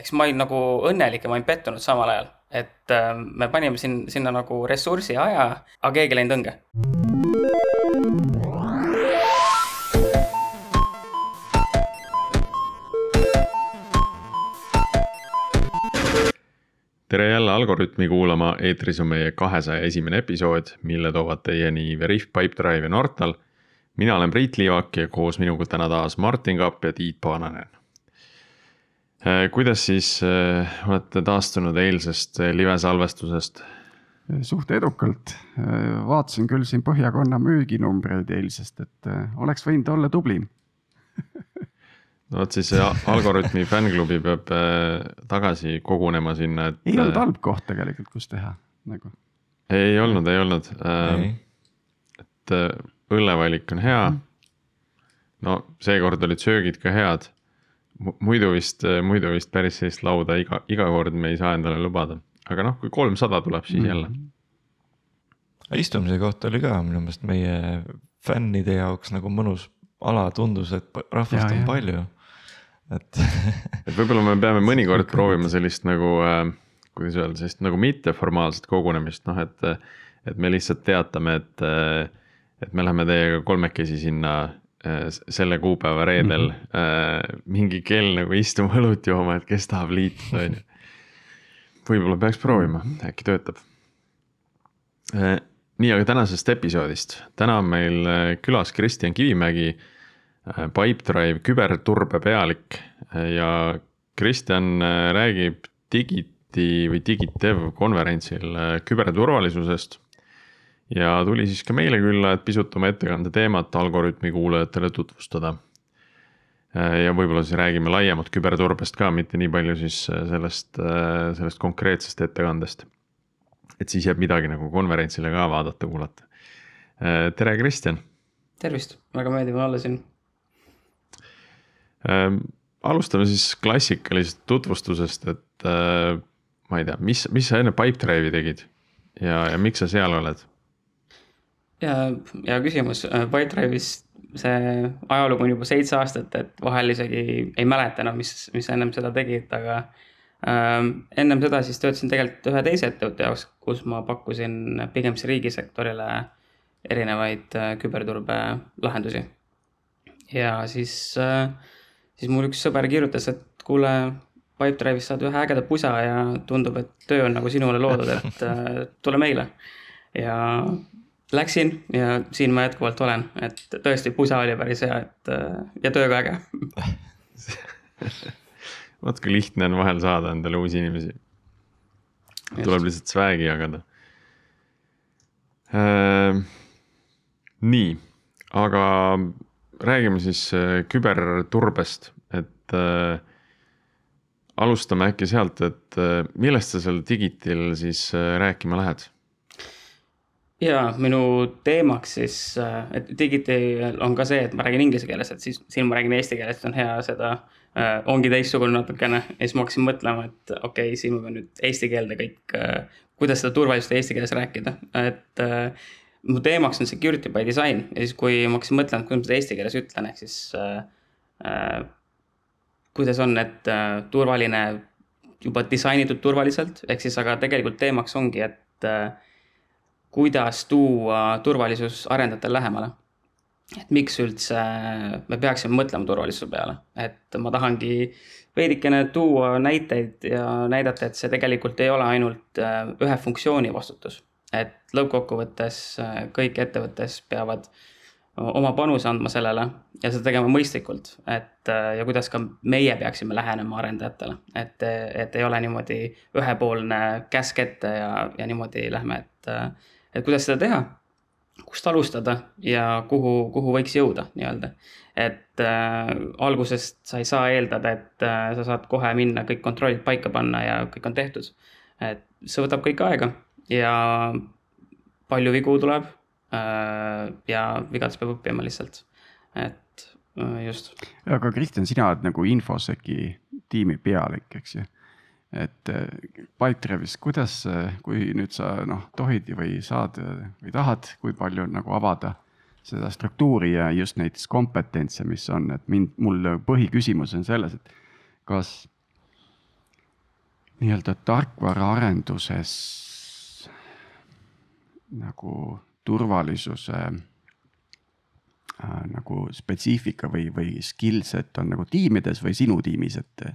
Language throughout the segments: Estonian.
eks ma olin nagu õnnelik ja ma olin pettunud samal ajal, et äh, me panime siin, sinna nagu ressursi ja aja, aga keegi ei läinud õnge. tere jälle Algorütmi kuulama, eetris on meie kahesaja esimene episood, mille toovad teieni Veriff, Pipedrive ja Nortal. mina olen Priit Liivak ja koos minuga täna taas Martin Kapp ja Tiit Paananen. Kuidas siis äh, olete taastunud eilsest äh, livesalvestusest? suht edukalt, vaatasin küll siin Põhjakonna müüginumbreid eilsest, et äh, oleks võinud olla tublim no vot siis see Algorütmi fännklubi peab äh, tagasi kogunema sinna, et. ei olnud halb koht tegelikult, kus teha nagu. ei olnud, ei olnud äh,. et äh, õllevalik on hea. no seekord olid söögid ka head. Muidu vist, muidu vist päris sellist lauda iga, iga kord me ei saa endale lubada, aga noh, kui kolmsada tuleb, siis mm. jälle. istumise koht oli ka minu meelest meie fännide jaoks nagu mõnus ala, tundus, et rahvast ja, on ja. palju et et võib-olla me peame mõnikord proovima sellist nagu äh,, kuidas öelda, sellist nagu mitteformaalset kogunemist, noh et, et me lihtsalt teatame, et, et me läheme teiega kolmekesi sinna äh, selle kuupäeva reedel mm -hmm. äh, mingi kell nagu istuma õlut jooma, et kes tahab liituda, on ju. võib-olla peaks proovima, äkki töötab äh,. nii, aga tänasest episoodist, täna on meil äh, külas Kristjan Kivimägi äh, Äh, Pipedrive küberturbe pealik ja Kristjan äh, räägib Digiti või Digitev konverentsil äh, küberturvalisusest. Ja tuli siis ka meile külla, et pisut oma ettekande teemat Algorütmi kuulajatele tutvustada. ja võib-olla siis räägime laiemalt küberturbest ka, mitte nii palju siis sellest, sellest konkreetsest ettekandest. et siis jääb midagi nagu konverentsile ka vaadata, kuulata. tere, Kristjan. tervist, väga meeldiv olla siin ähm,. alustame siis klassikalisest tutvustusest, et äh, ma ei tea, mis, mis sa enne Pipedrive'i tegid ja, ja miks sa seal oled? Ja, hea küsimus, äh, Pipedrive'is see ajalugu on juba seitse aastat, et vahel isegi ei mäleta enam, mis, mis sa ennem seda tegid, aga ähm, ennem seda siis töötasin tegelikult ühe teise ettevõtte jaoks, kus ma pakkusin pigem siis riigisektorile erinevaid äh, küberturbe lahendusi. ja siis äh, siis mul üks sõber kirjutas, et kuule, Pipedrive'is saad ühe ägeda pusa ja tundub, et töö on nagu sinule loodud, et äh, tule meile. ja läksin ja siin ma jätkuvalt olen, et tõesti pusa oli päris hea, et äh, ja töö ka äge vaat kui lihtne on vahel saada endale uusi inimesi. tuleb lihtsalt swag'i jagada äh,. nii, aga räägime siis äh, küberturbest, et äh, alustame äkki sealt, et äh, millest sa seal Digitil siis rääkima lähed? Ja minu teemaks siis, äh, et Digitil on ka see, et ma räägin inglise keeles, et siis siin ma räägin eesti keeles, on hea seda äh,, ongi teistsugune natukene. Ja siis ma hakkasin mõtlema, et okei okay,, siin ma pean nüüd eesti keelde kõik äh,, kuidas seda turvalisust eesti keeles rääkida, et äh, mu teemaks on security by design. Ja siis, kui ma hakkasin mõtlema, kuidas ma seda eesti keeles ütlen, ehk siis äh, äh, kuidas on, et äh, turvaline, juba disainitud turvaliselt, ehk siis, aga tegelikult teemaks ongi, et äh, kuidas tuua turvalisus arendajatele lähemale. et miks üldse me peaksime mõtlema turvalisuse peale, et ma tahangi veidikene tuua näiteid ja näidata, et see tegelikult ei ole ainult äh, ühe funktsiooni vastutus. Et lõppkokkuvõttes äh, kõik ettevõttes peavad oma panuse andma sellele ja seda tegema mõistlikult, et äh, ja kuidas ka meie peaksime lähenema arendajatele, et, et ei ole niimoodi ühepoolne käsk ette ja, ja niimoodi lähme, et, et kuidas seda teha, kust alustada ja kuhu, kuhu võiks jõuda nii-öelda. et äh, algusest sa ei saa eeldada, et äh, sa saad kohe minna kõik kontrollid paika panna ja kõik on tehtud. et see võtab kõik aega ja palju vigu tuleb. Äh, ja vigadest peab õppima lihtsalt, et äh, just. aga Kristjan, sina oled nagu infoseki tiimi pealik, eks ju et äh, Pipedrive'is, kuidas, kui nüüd sa noh, tohid või saad või tahad, kui palju nagu avada seda struktuuri ja just näiteks kompetentse, mis on, et mind, mul põhiküsimus on selles, et kas nii-öelda tarkvaraarenduses nagu turvalisuse äh, nagu spetsiifika või, või skill set on nagu tiimides või sinu tiimis, et.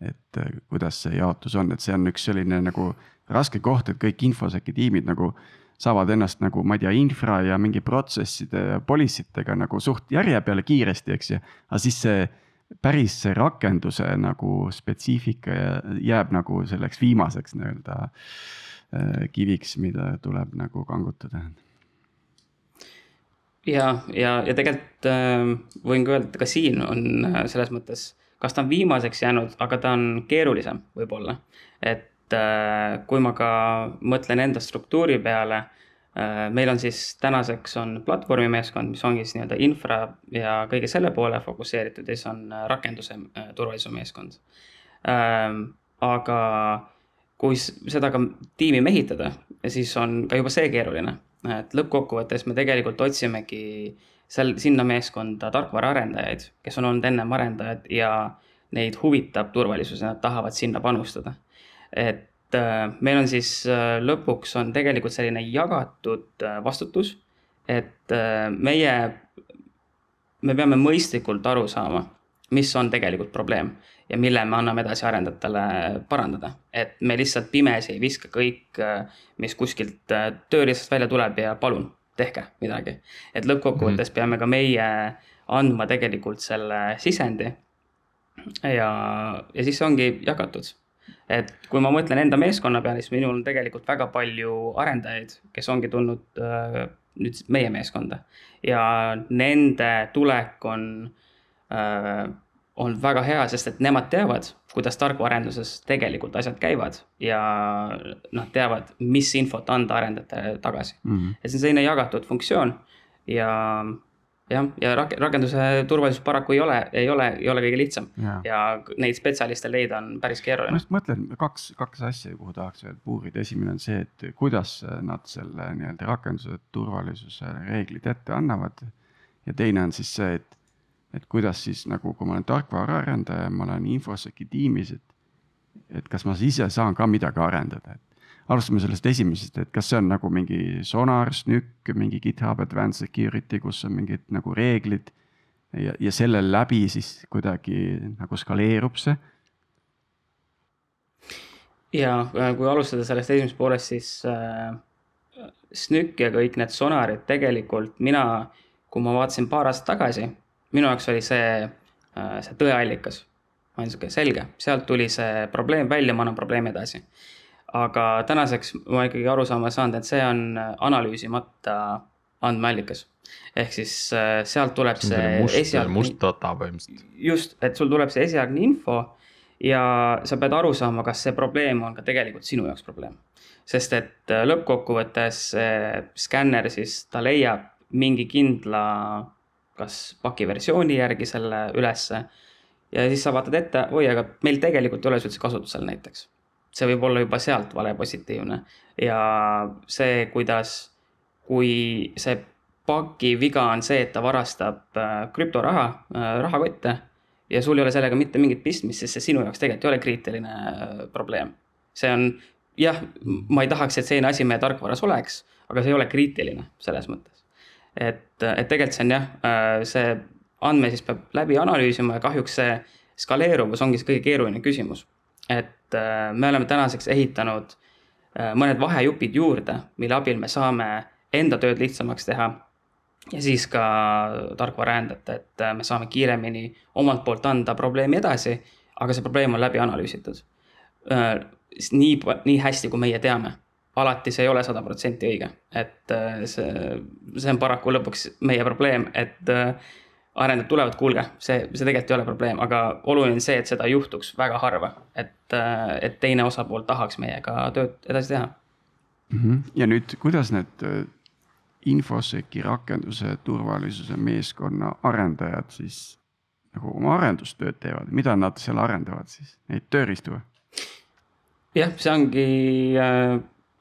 Et äh, kuidas see jaotus on, et see on üks selline nagu raske koht, et kõik infosec'i tiimid nagu saavad ennast nagu, ma ei tea, infra ja mingi protsesside ja policy tega nagu suht järje peale kiiresti, eks ju. aga siis see päris see rakenduse nagu spetsiifika jääb nagu selleks viimaseks nii-öelda äh, kiviks, mida tuleb nagu kangutada ja, ja, ja tegelikult äh, võin ka öelda, et ka siin on selles mõttes, kas ta on viimaseks jäänud, aga ta on keerulisem võib-olla. et äh, kui ma ka mõtlen enda struktuuri peale äh,, meil on siis tänaseks on platvormimeeskond, mis ongi siis nii-öelda infra ja kõige selle poole fokusseeritud ja siis on äh, rakenduse turvalisuse meeskond äh,. aga kui seda ka tiimi mehitada, siis on ka juba see keeruline et lõppkokkuvõttes me tegelikult otsimegi seal, sinna meeskonda tarkvaraarendajaid, kes on olnud ennem arendajad ja neid huvitab turvalisus ja nad tahavad sinna panustada. et äh, meil on siis äh, lõpuks on tegelikult selline jagatud äh, vastutus, et meie, me peame mõistlikult aru saama, mis on tegelikult probleem ja mille me anname edasi arendajatele parandada. et me lihtsalt pimesi ei viska kõik, mis kuskilt tööriistast välja tuleb ja palun, tehke midagi. et lõppkokkuvõttes mm -hmm. peame ka meie andma tegelikult selle sisendi. ja, ja siis see ongi jagatud. et kui ma mõtlen enda meeskonna peale, siis minul on tegelikult väga palju arendajaid, kes ongi tulnud äh, nüüd meie meeskonda ja nende tulek on äh, on väga hea, sest et nemad teavad, kuidas tarkvaraarenduses tegelikult asjad käivad ja nad teavad, mis infot anda arendajatele tagasi mm. -hmm. et see on selline jagatud funktsioon ja jah, ja rak-, rakenduse turvalisus paraku ei ole, ei ole, ei ole kõige lihtsam ja, ja neid spetsialiste leida on päris keeruline. ma just mõtlen kaks, kaks asja, kuhu tahaks veel puurida, esimene on see, et kuidas nad selle nii-öelda rakenduse turvalisuse reeglid ette annavad. ja teine on siis see, et et kuidas siis nagu, kui ma olen tarkvaraarendaja, ma olen infosec'i tiimis, et, et kas ma ise saan ka midagi arendada, et alustame sellest esimesest, et kas see on nagu mingi Sonar, SNÜK, mingi GitHub Advanced Security, kus on mingid nagu reeglid ja, ja selle läbi siis kuidagi nagu skaleerub see. ja äh, kui alustada sellest esimesest poolest, siis äh, SNÜK ja kõik need Sonarid tegelikult mina, kui ma vaatasin paar aastat tagasi minu jaoks oli see, äh, see tõeallikas. ma olin sihuke selge, sealt tuli see probleem välja, ma annan probleemi edasi. aga tänaseks ma ikkagi aru saama saanud, et see on analüüsimata andmeallikas. ehk siis äh, sealt tuleb see, see must, esialgne. must data põhimõtteliselt. just, et sul tuleb see esialgne info ja sa pead aru saama, kas see probleem on ka tegelikult sinu jaoks probleem. sest et äh, lõppkokkuvõttes skänner siis, ta leiab mingi kindla kas pakiversiooni järgi selle ülesse. ja siis sa vaatad ette, oi, aga meil tegelikult ei ole see üldse kasutusel näiteks. see võib olla juba sealt vale positiivne ja see, kuidas, kui see paki viga on see, et ta varastab äh, krüptoraha, äh, rahakotte ja sul ei ole sellega mitte mingit pistmist, siis see sinu jaoks tegelikult ei ole kriitiline äh, probleem. see on jah, ma ei tahaks, et selline asi meie tarkvaras oleks, aga see ei ole kriitiline selles mõttes et, et tegelikult see on jah, äh, see andme siis peab läbi analüüsima ja kahjuks see skaleeruvus ongi see kõige keeruline küsimus. et äh, me oleme tänaseks ehitanud äh, mõned vahejupid juurde, mille abil me saame enda tööd lihtsamaks teha. ja siis ka tarkvaraarendajate, et me saame kiiremini omalt poolt anda probleemi edasi, aga see probleem on läbi analüüsitud. nii, nii hästi, kui meie teame alati see ei ole sada protsenti õige, et äh, see, see on paraku lõpuks meie probleem, et äh, arendajad tulevad, kuulge, see, see tegelikult ei ole probleem, aga oluline on see, et seda juhtuks väga harva, et, äh, et teine osapool tahaks meiega tööd edasi teha. Mm. -hmm. ja nüüd, kuidas need infosec'i rakenduse turvalisuse meeskonna arendajad siis nagu oma arendustööd teevad, mida nad seal arendavad siis, neid tööriistu jah, see ongi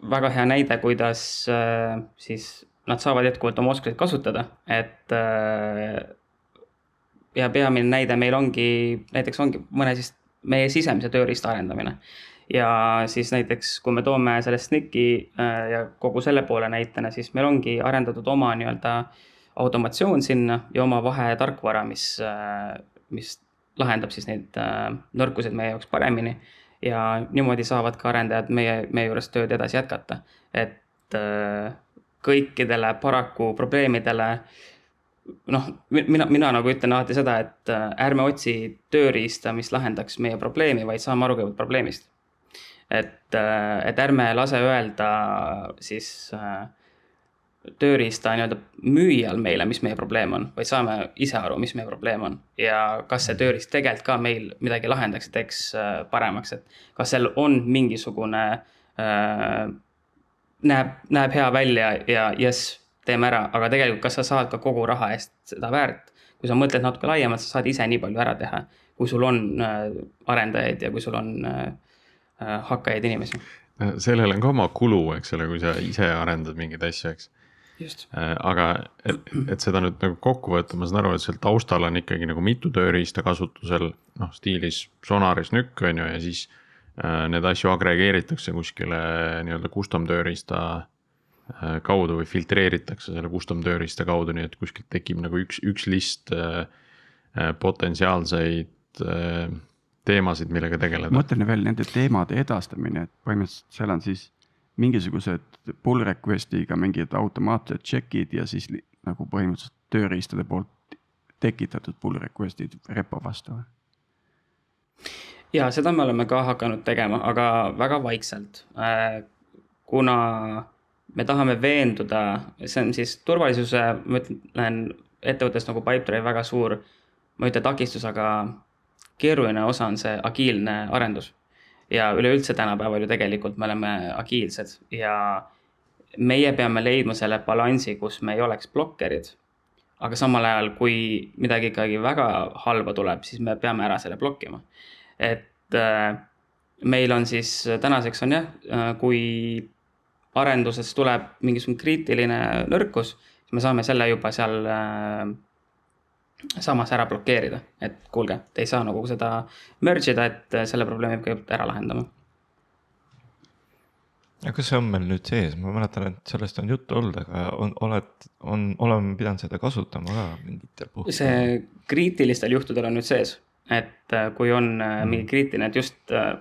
väga hea näide, kuidas äh, siis nad saavad jätkuvalt oma oskuseid kasutada, et äh, ja peamine näide meil ongi, näiteks ongi mõne siis meie sisemise tööriista arendamine. ja siis näiteks, kui me toome selle SNCC-i äh, ja kogu selle poole näitena, siis meil ongi arendatud oma nii-öelda automatsioon sinna ja oma vahetarkvara, mis, mis lahendab siis neid nõrkuseid meie jaoks paremini. Ja niimoodi saavad ka arendajad meie, meie juures tööd edasi jätkata, et kõikidele paraku probleemidele noh, mina, mina nagu ütlen alati seda, et ärme otsi tööriista, mis lahendaks meie probleemi, vaid saame aru kõigepealt probleemist. Et, äh, et ärme lase öelda siis äh, tööriista nii-öelda müüjal meile, mis meie probleem on, vaid saame ise aru, mis meie probleem on. ja kas see tööriist tegelikult ka meil midagi lahendaks ja teeks äh, paremaks, et kas seal on mingisugune äh,, näeb, näeb hea välja ja jess, teeme ära, aga tegelikult, kas sa saad ka kogu raha eest seda väärt. kui sa mõtled natuke laiemalt, sa saad ise nii palju ära teha, kui sul on äh, arendajaid ja kui sul on äh, Äh, hakkajaid inimesi. Äh, sellel on ka oma kulu, eks ole, kui sa ise arendad mingeid asju, eks. Äh, aga et, et seda nüüd nagu kokku võtta, ma saan aru, et seal taustal on ikkagi nagu mitu tööriista kasutusel, noh stiilis Sonaris nükk on ju ja siis äh, need asju agregeeritakse kuskile nii-öelda custom tööriista äh, kaudu või filtreeritakse selle custom tööriista kaudu, nii et kuskilt tekib nagu üks, üks list äh, potentsiaalseid äh, teemasid, millega tegeleda. mõtlen veel nende teemade edastamine, et põhimõtteliselt seal on siis mingisugused pull request'iga mingid automaatsed check'id ja siis nagu põhimõtteliselt tööriistade poolt tekitatud pull request'id repo vastu. ja seda me oleme ka hakanud tegema, aga väga vaikselt. Äh, kuna me tahame veenduda, see on siis turvalisuse, ma ütlen ettevõttes nagu Pipedrive väga suur, ma ei ütle takistus, aga keeruline osa on see agiilne arendus. Ja üleüldse tänapäeval ju tegelikult me oleme agiilsed ja meie peame leidma selle balansi, kus me ei oleks blokkerid. aga samal ajal, kui midagi ikkagi väga halba tuleb, siis me peame ära selle blokkima. et äh, meil on siis tänaseks on jah äh,, kui arenduses tuleb mingisugune kriitiline nõrkus, siis me saame selle juba seal äh, samas ära blokeerida, et kuulge, te ei saa nagu seda merge ida, et selle probleemi peab ära lahendama. aga kas see on meil nüüd sees, ma mäletan, et sellest on juttu olnud, aga on, oled, on, oleme pidanud seda kasutama ka mingitel puhkudel? see kriitilistel juhtudel on nüüd sees, et äh, kui on äh, mm. mingi kriitiline, et just äh,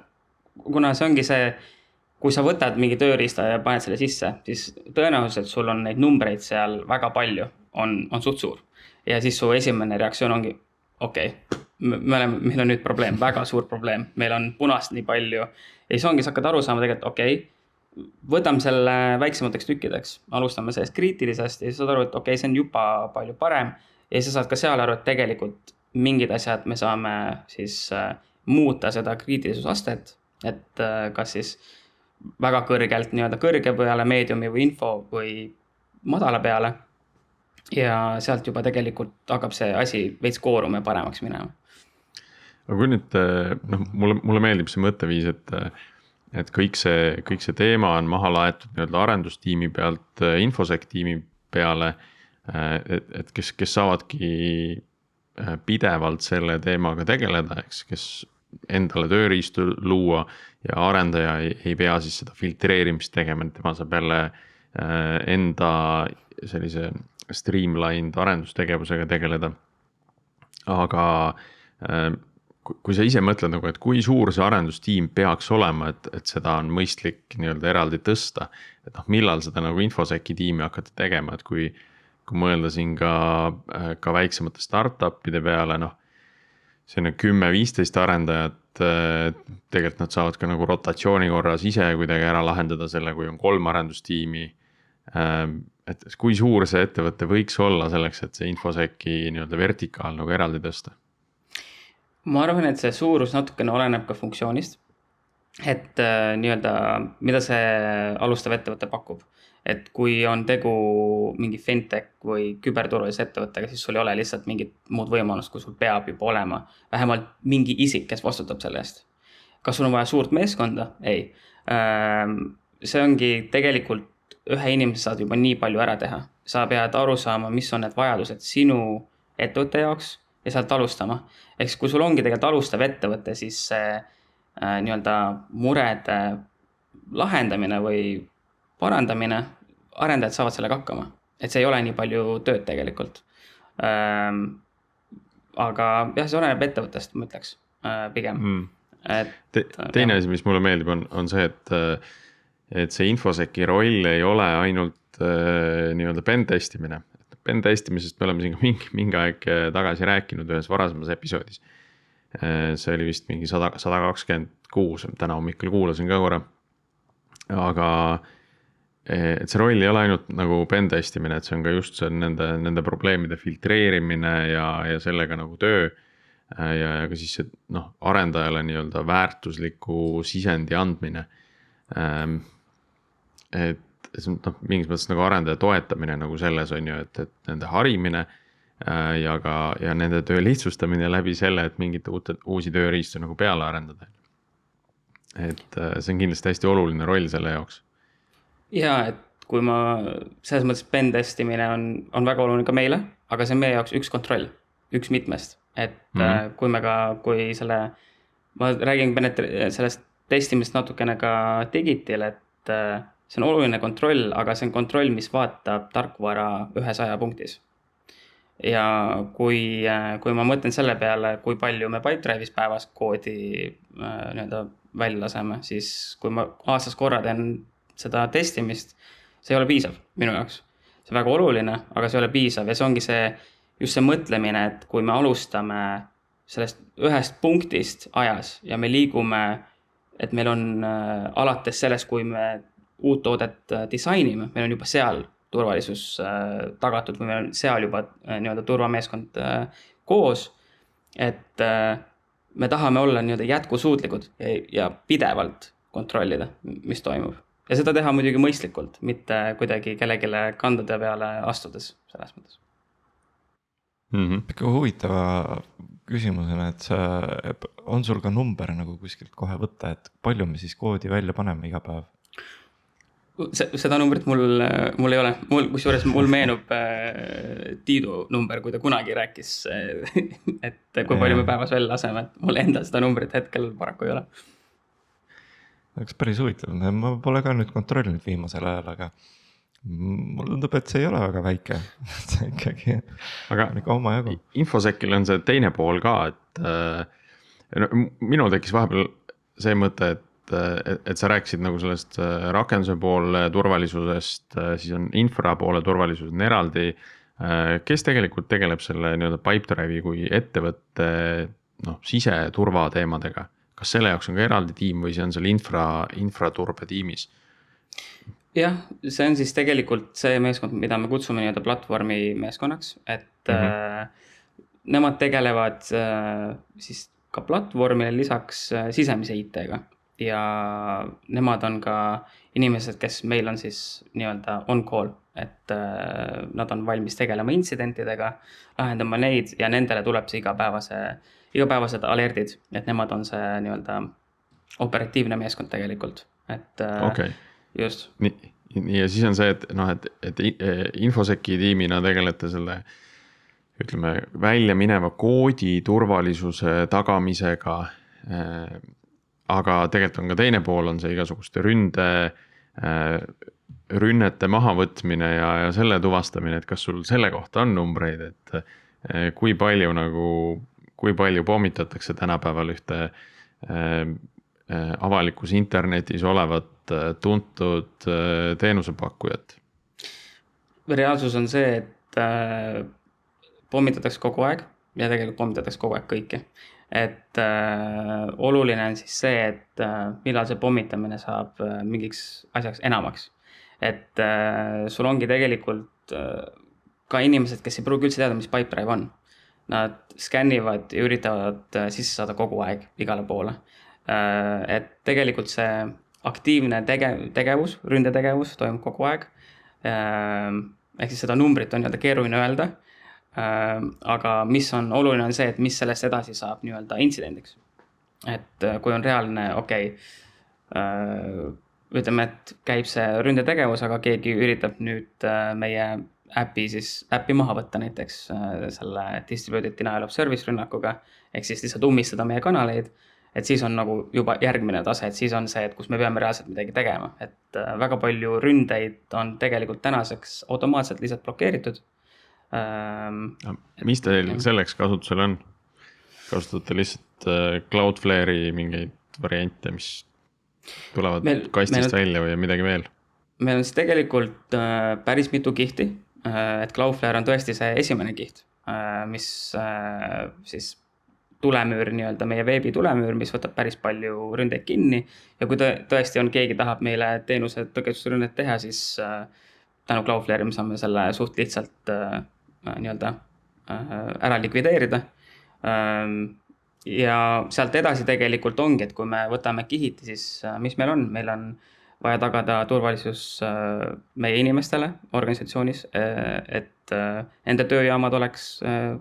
kuna see ongi see, kui sa võtad mingi tööriista ja paned selle sisse, siis tõenäoliselt sul on neid numbreid seal väga palju, on, on suht suur ja siis su esimene reaktsioon ongi, okei okay,, me oleme, meil on nüüd probleem, väga suur probleem, meil on punast nii palju. ja siis ongi, sa hakkad aru saama tegelikult, okei okay,, võtame selle väiksemateks tükkideks, alustame sellest kriitilisest ja siis saad aru, et okei okay,, see on juba palju parem. ja siis sa saad ka seal aru, et tegelikult mingid asjad me saame siis äh, muuta seda kriitilisusaastet, et äh, kas siis väga kõrgelt nii-öelda kõrge peale meediumi või info või madala peale ja sealt juba tegelikult hakkab see asi veits kooruma ja paremaks minema. aga kui nüüd noh, mulle, mulle meeldib see mõtteviis, et, et kõik see, kõik see teema on maha laetud nii-öelda arendustiimi pealt infosec tiimi peale. et, et kes, kes saavadki pidevalt selle teemaga tegeleda, eks, kes endale tööriistu luua ja arendaja ei, ei pea siis seda filtreerimist tegema, et tema saab jälle enda sellise streamlined arendustegevusega tegeleda. aga äh, kui sa ise mõtled nagu, et kui suur see arendustiim peaks olema, et, et seda on mõistlik nii-öelda eraldi tõsta. et noh, millal seda nagu infosec'i tiimi hakata tegema, et kui, kui mõelda siin ka, äh, ka väiksemate startup'ide peale, noh. selline kümme-viisteist arendajat, äh, tegelikult nad saavad ka nagu rotatsiooni korras ise kuidagi ära lahendada selle, kui on kolm arendustiimi et kui suur see ettevõte võiks olla selleks, et see infosec'i nii-öelda vertikaal nagu eraldi tõsta? ma arvan, et see suurus natukene oleneb ka funktsioonist. et äh, nii-öelda, mida see alustav ettevõte pakub. et kui on tegu mingi fintech või küberturvalise ettevõttega, siis sul ei ole lihtsalt mingit muud võimalust, kui sul peab juba olema vähemalt mingi isik, kes vastutab selle eest. kas sul on vaja suurt meeskonda? ei. see ongi tegelikult ühe inimese saad juba nii palju ära teha. sa pead aru saama, mis on need vajadused sinu ettevõtte jaoks ja sealt alustama. ehk siis, kui sul ongi tegelikult alustav ettevõte, siis see äh, nii-öelda murede lahendamine või parandamine, arendajad saavad sellega hakkama, et see ei ole nii palju tööd tegelikult ähm,. aga jah, see oleneb ettevõttest, ma ütleks äh, pigem mm. et Te, teine asi, mis mulle meeldib, on, on see, et, et see infoseki roll ei ole ainult äh, nii-öelda pen testimine. Pen testimisest me oleme siin ka mingi, mingi aeg tagasi rääkinud ühes varasemas episoodis. see oli vist mingi sada, sada kakskümmend kuus, täna hommikul kuulasin ka korra. aga et see roll ei ole ainult nagu pen testimine, et see on ka just see nende, nende probleemide filtreerimine ja, ja sellega nagu töö ja, ja ka siis see noh, arendajale nii-öelda väärtusliku sisendi andmine ähm,. Et see on noh, mingis mõttes nagu arendaja toetamine nagu selles on ju, et, et nende harimine äh, ja ka, ja nende töö lihtsustamine läbi selle, et mingite uute, uusi tööriistu nagu peale arendada. et äh, see on kindlasti hästi oluline roll selle jaoks. ja, et kui ma selles mõttes pen testimine on, on väga oluline ka meile, aga see on meie jaoks üks kontroll, üks mitmest et mm -hmm. kui me ka, kui selle, ma räägin sellest testimist natukene ka Digitil, et äh, see on oluline kontroll, aga see on kontroll, mis vaatab tarkvara ühes ajapunktis. ja kui, äh, kui ma mõtlen selle peale, kui palju me Pipedrive'is päevas koodi nii-öelda välja laseme, siis kui ma aastas korra teen seda testimist, see ei ole piisav minu jaoks. see on väga oluline, aga see ei ole piisav ja see ongi see just see mõtlemine, et kui me alustame sellest ühest punktist ajas ja me liigume, et meil on äh, alates sellest, kui me uut toodet äh, disainime, meil on juba seal turvalisus äh, tagatud või meil on seal juba äh, nii-öelda turvameeskond koos. et me tahame olla nii-öelda jätkusuutlikud ja, ja pidevalt kontrollida, mis toimub. ja seda teha muidugi mõistlikult, mitte kuidagi kellelegi kandade peale astudes, selles mõttes mm -hmm.. ikka huvitava küsimusena, et sa, on sul ka number nagu kuskilt kohe võtta, et palju me siis koodi välja paneme iga päev? Seda numbrit mul, mul ei ole, mul, kusjuures mul meenub äh, Tiidu number, kui ta kunagi rääkis äh,, et kui palju me päevas välja laseme, et mul endal seda numbrit hetkel paraku ei ole. oleks päris huvitav, ma pole ka nüüd kontrollinud viimasel ajal, aga mulle tundub, et see ei ole väga väike. See ikkagi aga on ikka omajagu. infosekil on see teine pool ka, et äh, no, minul tekkis vahepeal see mõte, et, et, et sa rääkisid nagu sellest äh, rakenduse poole turvalisusest, äh, siis on infra poole turvalisus on eraldi. kes tegelikult tegeleb selle nii-öelda Pipedrive'i kui ettevõtte noh, siseturva teemadega, kas selle jaoks on ka eraldi tiim või see on seal infra, infraturbe tiimis? jah, see on siis tegelikult see meeskond, mida me kutsume nii-öelda platvormi meeskonnaks, et mm -hmm. äh, nemad tegelevad äh, siis ka platvormile lisaks äh, sisemise IT-ga ja nemad on ka inimesed, kes meil on siis nii-öelda on call, et äh, nad on valmis tegelema intsidentidega, lahendama neid ja nendele tuleb see igapäevase, igapäevased alertid, et nemad on see nii-öelda operatiivne meeskond tegelikult, et äh, okay just. nii, ja siis on see, et noh, et, et infoseki tiimina tegelete selle ütleme välja mineva koodi turvalisuse tagamisega äh,. Aga tegelikult on ka teine pool, on see igasuguste ründe äh,, rünnete mahavõtmine ja, ja selle tuvastamine, et kas sul selle kohta on numbreid, et äh, kui palju nagu, kui palju pommitatakse tänapäeval ühte äh, äh avalikus internetis olevat tuntud teenusepakkujat? reaalsus on see, et äh, pommitatakse kogu aeg ja tegelikult pommitatakse kogu aeg kõike. Et äh, oluline on siis see, et äh, millal see pommitamine saab äh, mingiks asjaks enamaks. et äh, sul ongi tegelikult äh, ka inimesed, kes ei pruugi üldse teada, mis Pipedrive on. Nad skännivad ja üritavad äh, sisse saada kogu aeg igale poole äh,. et tegelikult see aktiivne tege-, tegevus, ründetegevus toimub kogu aeg. Ehm, ehk siis seda numbrit on nii-öelda keeruline öelda. Ehm, aga mis on oluline, on see, et mis sellest edasi saab nii-öelda intsidendiks. et äh, kui on reaalne, okei okay,, äh, ütleme, et käib see ründetegevus, aga keegi üritab nüüd äh, meie äpi siis, äppi maha võtta näiteks selle distributed denial of service rünnakuga. ehk siis lihtsalt ummistada meie kanaleid et siis on nagu juba järgmine tase, et siis on see, et kus me peame reaalselt midagi tegema, et äh, väga palju ründeid on tegelikult tänaseks automaatselt lihtsalt blokeeritud ähm,. mis teil selleks kasutusel on? kasutate lihtsalt äh, Cloudflare'i mingeid variante, mis tulevad meil, kastist meil, välja või midagi veel? meil on siis tegelikult äh, päris mitu kihti äh,, et Cloudflare on tõesti see esimene kiht äh,, mis äh, siis tulemüür nii-öelda, meie veebi tulemüür, mis võtab päris palju ründeid kinni. ja kui tõ tõesti on, keegi tahab meile teenuse tõkestusrünnet teha, siis äh, tänu Cloudflare'i me saame selle suht lihtsalt äh, nii-öelda äh, ära likvideerida ähm,. ja sealt edasi tegelikult ongi, et kui me võtame kihiti, siis äh, mis meil on, meil on vaja tagada turvalisus äh, meie inimestele organisatsioonis äh,, et äh, nende tööjaamad oleks äh,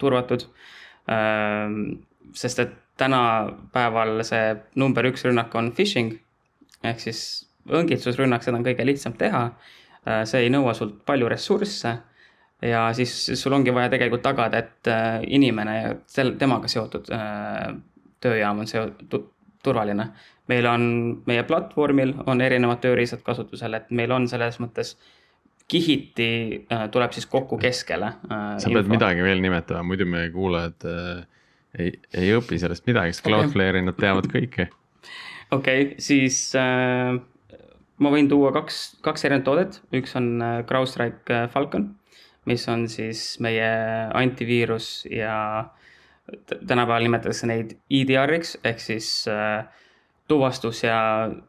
turvatud äh, Ehm, sest et tänapäeval see number üks rünnak on phishing ehk siis õngitsusrünnak, seda on kõige lihtsam teha. See ei nõua sult palju ressursse ja siis sul ongi vaja tegelikult tagada, et äh, inimene ja sel-, temaga seotud äh, tööjaam on seotud turvaline. meil on, meie platvormil on erinevad tööriistad kasutusel, et meil on selles mõttes kihiti äh, tuleb siis kokku keskele sa pead info. midagi veel nimetama, muidu meie kuulajad äh, ei, ei õpi sellest midagi, sest Cloudflare'i nad teavad kõike. okei okay,, siis äh, ma võin tuua kaks, kaks erinevat toodet, üks on CrowdStrike Falcon, mis on siis meie antiviirus ja tänapäeval nimetatakse neid EDR-iks ehk siis äh, tuvastus ja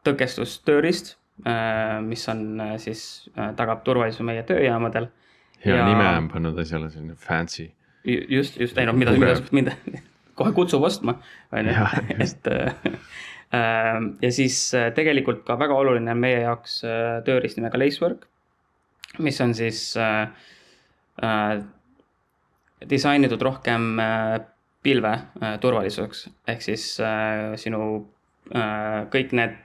tõkestustööriist Äh, mis on äh, siis, äh, tagab turvalisuse meie tööjaamadel. hea ja... nime on pannud asjale, selline fancy. just, just, ei noh, mida, mida mind kohe kutsub ostma, on ju, et ja siis tegelikult ka väga oluline on meie jaoks tööriist nimega Lacework, mis on siis äh, disainitud rohkem äh, pilve äh, turvalisuseks, ehk siis äh, sinu äh, kõik need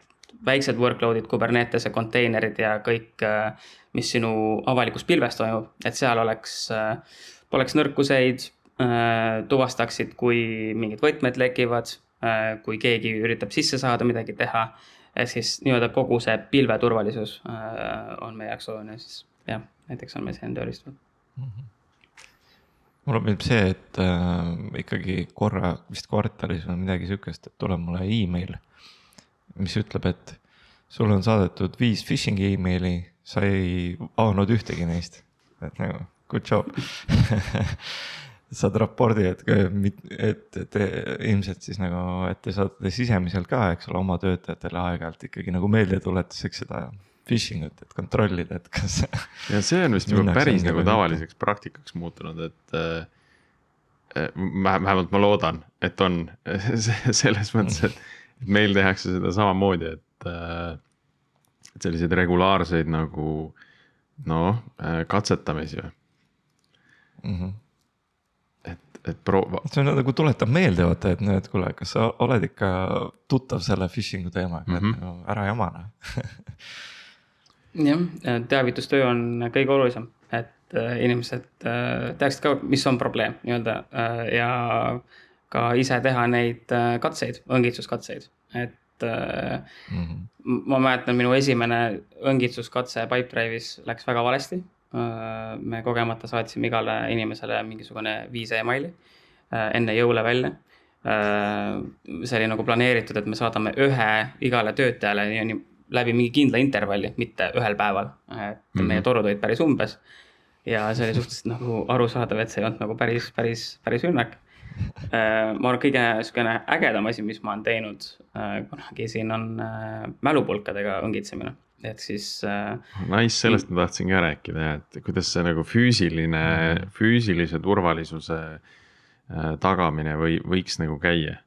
väiksed workload'id, Kubernetese konteinerid ja kõik, äh, mis sinu avalikus pilves toimub, et seal oleks, äh, poleks nõrkuseid, äh, tuvastaksid, kui mingid võtmed lekivad, kui keegi üritab sisse saada midagi teha. ehk siis nii-öelda kogu see pilveturvalisus on meie jaoks oluline, siis jah, näiteks on meil selline tööriist mm. -hmm mulle meeldib see, et äh, ikkagi korra, vist kvartalis või midagi sihukest, et tuleb mulle email mis ütleb, et sulle on saadetud viis phishing emaili, sa ei avanud ühtegi neist. et nagu good job. Saad raporti, et, et te ilmselt siis nagu, et te saate sisemiselt ka, eks ole, oma töötajatele aeg-ajalt ikkagi nagu meeldetuletuseks seda phishing ut, et kontrollida, et kas. ja see on vist juba päris nagu tavaliseks praktikaks muutunud, et äh, vähemalt ma loodan, et on selles mõttes, et meil tehakse seda samamoodi, et, äh, et selliseid regulaarseid nagu noh, äh, katsetamisi mm. -hmm. et, et proova. see on nagu tuletab meelde vaata, et noh, et kuule, kas sa oled ikka tuttav selle phishing'u teemaga mm, -hmm. et nagu ära jama noh jah, teavitustöö on kõige olulisem, et äh, inimesed teaksid ka, mis on probleem nii-öelda ja ka ise teha neid äh, katseid, õngitsuskatseid, et mm -hmm. ma mäletan, minu esimene õngitsuskatse Pipedrive'is läks väga valesti. Äh, me kogemata saatsime igale inimesele mingisugune viis emaili enne jõule välja. see oli nagu planeeritud, et me saadame ühe igale töötajale nii läbi mingi kindla intervalli, mitte ühel päeval. et mm -hmm. meie torud olid päris umbes ja see oli suhteliselt nagu arusaadav, et see ei olnud nagu päris, päris, päris rünnak Äh, ma arvan, kõige niisugune ägedam asi, mis ma olen teinud äh, kunagi siin on äh, mälupulkadega õngitsemine, et siis. Nice, sellest ma tahtsin ka rääkida jah, et kuidas see nagu füüsiline, füüsilise turvalisuse tagamine või võiks nagu käia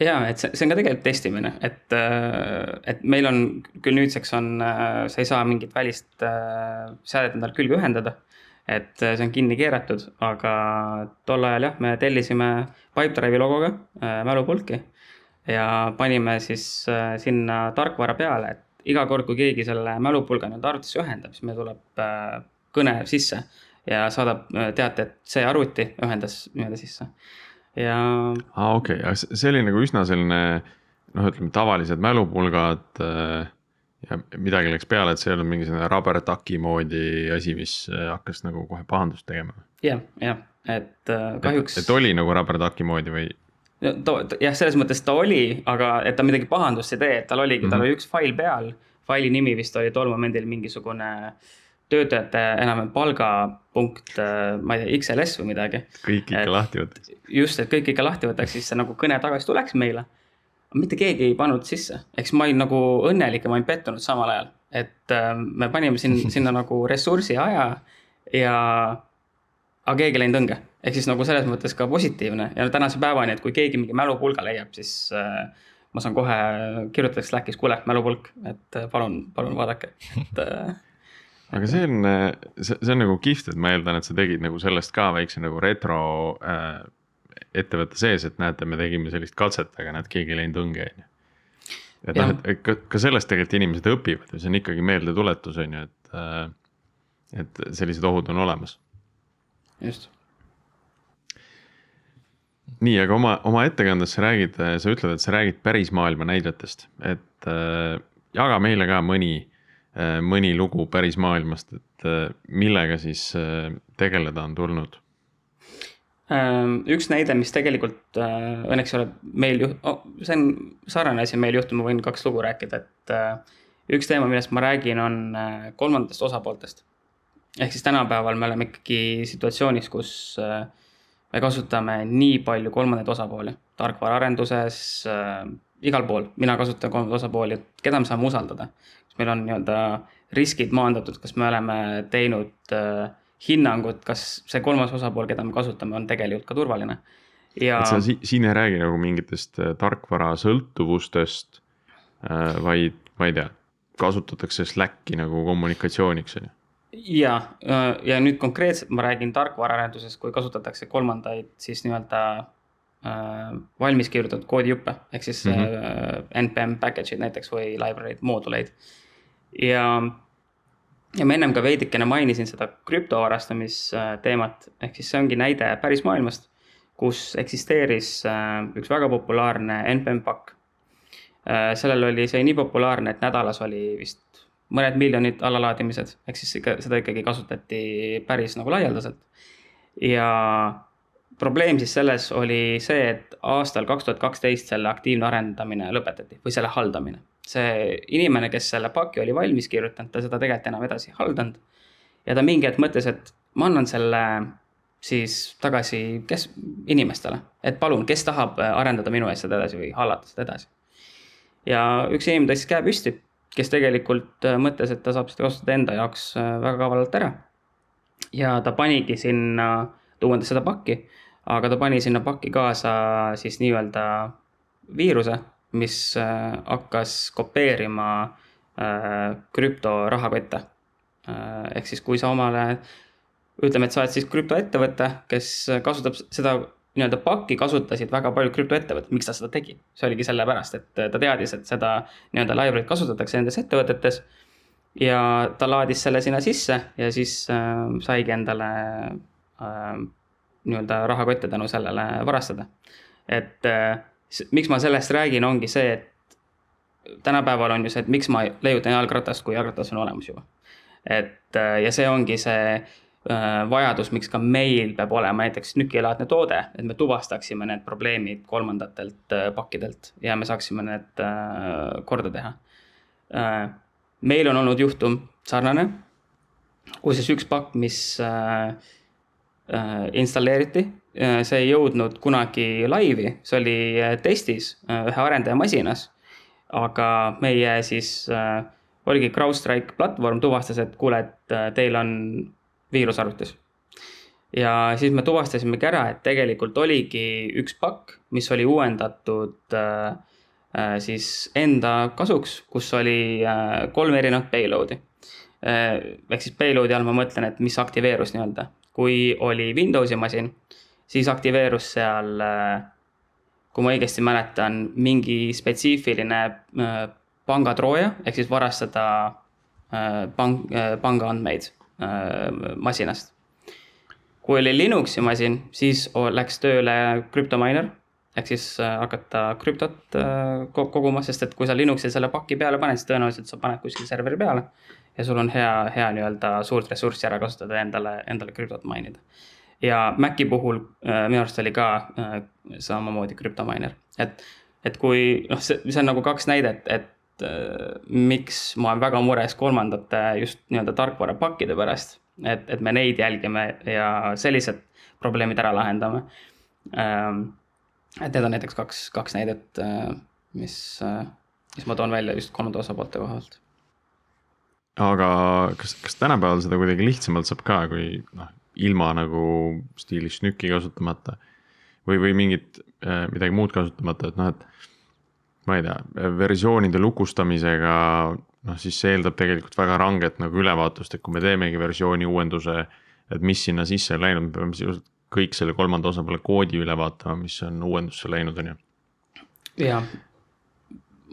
ja et see, see on ka tegelikult testimine, et, et meil on küll nüüdseks on, sa ei saa mingit välist seadet endale külge ühendada et äh, see on kinni keeratud, aga tol ajal jah, me tellisime Pipedrive'i logoga äh, mälupulki ja panime siis äh, sinna tarkvara peale, et iga kord, kui keegi selle mälupulga nii-öelda arvutisse ühendab, siis meil tuleb äh, kõne sisse ja saadab äh, teate, et see arvuti ühendas nii-öelda sisse. Ja aa, okei okay., see oli nagu üsna selline noh, ütleme tavalised mälupulgad äh, ja midagi läks peale, et see ei olnud mingi selline rubber duck'i moodi asi, mis äh, hakkas nagu kohe pahandust tegema. jah, jah, et äh, kahjuks. et oli nagu rubber duck'i moodi või? No, ta, jah, selles mõttes ta oli, aga et ta midagi pahandust ei tee, et tal oligi mm, -hmm. tal Mhm. oli üks fail peal. faili nimi vist oli tol momendil mingisugune töötajate enam-vähem palgapunkt, ma ei tea, XLS või midagi. kõik ikka Et- lahti võtaks. just, et kõik ikka lahti võtaks, siis see nagu kõne tagasi tuleks meile. mitte keegi ei pannud sisse, eks ma olin nagu õnnelik ja ma olin pettunud samal ajal, et äh, me panime sin, sinna nagu ressursi ja aja ja, aga keegi ei läinud õnge. ehk siis nagu selles mõttes ka positiivne ja tänase päevani, et kui keegi mingi mälupulga leiab, siis äh, ma saan kohe kirjutada Slackis, kuule, mälupulk, et äh, palun, palun vaadake, et äh, aga see on, see, see on nagu kihvt, et ma eeldan, et sa tegid nagu sellest ka väikse nagu retro äh, ettevõtte sees, et näete, me tegime sellist katset, aga näed, keegi ei läinud õnge, on ju. et noh, et ka, ka sellest tegelikult inimesed õpivad ja see on ikkagi meeldetuletus, on ju, et äh, et sellised ohud on olemas. just. nii, aga oma, oma ettekandes sa räägid, sa ütled, et sa räägid päris maailma näidetest, et äh, jaga meile ka mõni äh,, mõni lugu päris maailmast, et äh, millega siis äh, tegeleda on tulnud üks näide, mis tegelikult äh, õnneks ei ole meil juht- oh,, see on sarnane asi meil juhtunud, ma võin kaks lugu rääkida, et äh, üks teema, millest ma räägin, on äh, kolmandatest osapooltest. ehk siis tänapäeval me oleme ikkagi situatsioonis, kus me kasutame nii palju kolmandaid osapooli tarkvaraarenduses äh,, igal pool, mina kasutan kolmandaid osapooli, keda me saame usaldada. kas meil on nii-öelda riskid maandatud, kas me oleme teinud äh, hinnangut, kas see kolmas osapool, keda me kasutame, on tegelikult ka turvaline. ja et sa si siin ei räägi nagu mingitest äh, tarkvara sõltuvustest äh,, vaid ma ei tea, kasutatakse Slacki nagu kommunikatsiooniks on ju. ja, ja nüüd konkreetselt ma räägin tarkvaraarenduses, kui kasutatakse kolmandaid siis nii-öelda äh, valmis kirjutatud koodijuppe ehk siis mm. -hmm. äh, npm package'id näiteks või library'd, mooduleid. ja, ja ma ennem ka veidikene mainisin seda krüptovarastamis ehk siis see ongi näide päris maailmast, kus eksisteeris äh, üks väga populaarne npm pakk äh,. sellel oli see nii populaarne, et nädalas oli vist mõned miljonid allalaadimised, ehk siis ikka seda ikkagi kasutati päris nagu laialdaselt. ja probleem siis selles oli see, et aastal kaks tuhat kaksteist selle aktiivne arendamine lõpetati või selle haldamine. See inimene, kes selle paki oli valmis kirjutanud, ta seda tegelikult enam edasi ei haldanud. ja ta mingi hetk mõtles, et ma annan selle siis tagasi kes, inimestele, et palun, kes tahab arendada minu eest seda edasi või hallata seda edasi. ja üks inimene tõstis käe püsti, kes tegelikult mõtles, et ta saab seda kasutada enda jaoks väga kavalalt ära. ja ta panigi sinna, ta uuendas seda pakki, aga ta pani sinna pakki kaasa siis nii-öelda viiruse, mis äh, hakkas kopeerima äh, krüptorahakotte. ehk siis, kui sa omale, ütleme, et sa oled siis krüptoettevõte, kes kasutab seda nii-öelda pakki kasutasid väga paljud krüptoettevõtted, miks ta seda tegi? see oligi sellepärast, et ta teadis, et seda nii-öelda library't kasutatakse nendes ettevõtetes. ja ta laadis selle sinna sisse ja siis äh, saigi endale äh, nii-öelda rahakotte tänu sellele varastada. et äh, miks ma sellest räägin, ongi see, et tänapäeval on ju see, et miks ma leiutan jalgratast, kui jalgratas on olemas juba. et äh, ja see ongi see äh, vajadus, miks ka meil peab olema näiteks nükilaadne toode, et me tuvastaksime need probleemid kolmandatelt äh, pakkidelt ja me saaksime need korda teha meil on olnud juhtum sarnane, kus siis üks pakk, mis installeeriti, see ei jõudnud kunagi laivi, see oli äh, testis äh, ühe arendaja masinas. aga meie siis äh, oligi CrowdStrike platvorm tuvastas, et kuule, et äh, teil on viirus arvutis. ja siis me tuvastasimegi ära, et tegelikult oligi üks pakk, mis oli uuendatud äh, äh, siis enda kasuks, kus oli äh, kolm erinevat payload'i äh,. ehk siis payload'i all ma mõtlen, et mis aktiveerus nii-öelda, kui oli Windowsi masin, siis aktiveerus seal äh, kui ma õigesti mäletan, mingi spetsiifiline äh, pangatrooja ehk siis varastada äh, pang-, pangaandmeid masinast. kui oli Linuxi masin, siis läks tööle krüptominer ehk siis hakata krüptot ko- koguma, sest et kui sa Linuxil selle paki peale paned, siis tõenäoliselt sa paned kuskil serveri peale ja sul on hea, hea nii-öelda suurt ressurssi ära kasutada endale, endale krüptot mainida. Ja Maci puhul äh, minu arust oli ka äh, samamoodi krüptominer, et, et kui noh, see, see on nagu kaks näidet, et äh, miks ma olen väga mures kolmandate just nii-öelda tarkvarapakkide pärast, et, et me neid jälgime ja sellised probleemid ära lahendame. Ähm, et need on näiteks kaks, kaks näidet, mis, mis ma toon välja just kolmanda osapoolte koha pealt. aga kas, kas tänapäeval seda kuidagi lihtsamalt saab ka, kui noh, ilma nagu stiilis snükki kasutamata või, või mingit äh, midagi muud kasutamata, et noh, et ma ei tea, versioonide lukustamisega, noh siis see eeldab tegelikult väga ranget nagu ülevaatust, et kui me teemegi versiooni uuenduse, et mis sinna sisse on läinud, me peame sisuliselt kõik selle kolmanda osapoole koodi üle vaatama, mis on uuendusse läinud, on ju. jah,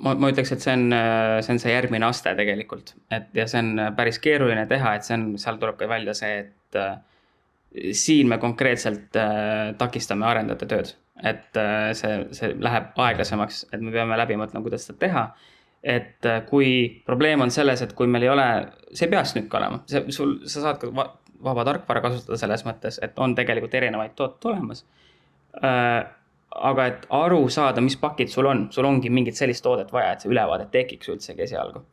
ma, ma ütleks, et see on, see on see järgmine aste tegelikult, et ja see on päris keeruline teha, et see on, seal tuleb ka välja see, et siin me konkreetselt äh, takistame arendajate tööd. et äh, see, see läheb aeglasemaks, et me peame läbi mõtlema, kuidas seda teha. et äh, kui probleem on selles, et kui meil ei ole, see ei pea SNÜK olema, see sul, sa saad ka va vaba tarkvara kasutada selles mõttes, et on tegelikult erinevaid tooteid olemas äh, aga et aru saada, mis pakid sul on, sul ongi mingit sellist toodet vaja, et see ülevaade tekiks üldsegi esialgu.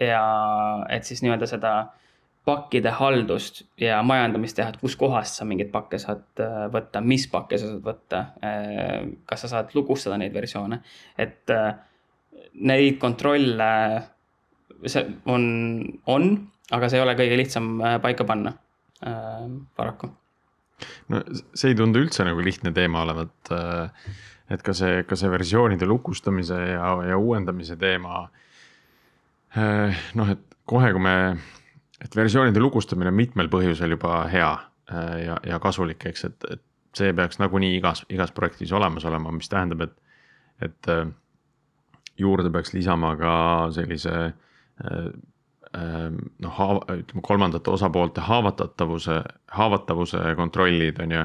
ja et siis nii-öelda seda pakkide haldust ja majandamist teha, et kuskohast sa mingeid pakke saad äh, võtta, mis pakke sa saad võtta. kas sa saad lukustada neid versioone, et äh, neid kontrolle, see on, on, aga see ei ole kõige lihtsam äh, paika panna paraku no see ei tundu üldse nagu lihtne teema olevat. et ka see, ka see versioonide lukustamise ja, ja uuendamise teema. noh, et kohe, kui me, et versioonide lukustamine on mitmel põhjusel juba hea ja, ja kasulik, eks, et, et see peaks nagunii igas, igas projektis olemas olema, mis tähendab, et, et juurde peaks lisama ka sellise noh, ütleme kolmandate osapoolte haavatavuse, haavatavuse kontrollid on ju.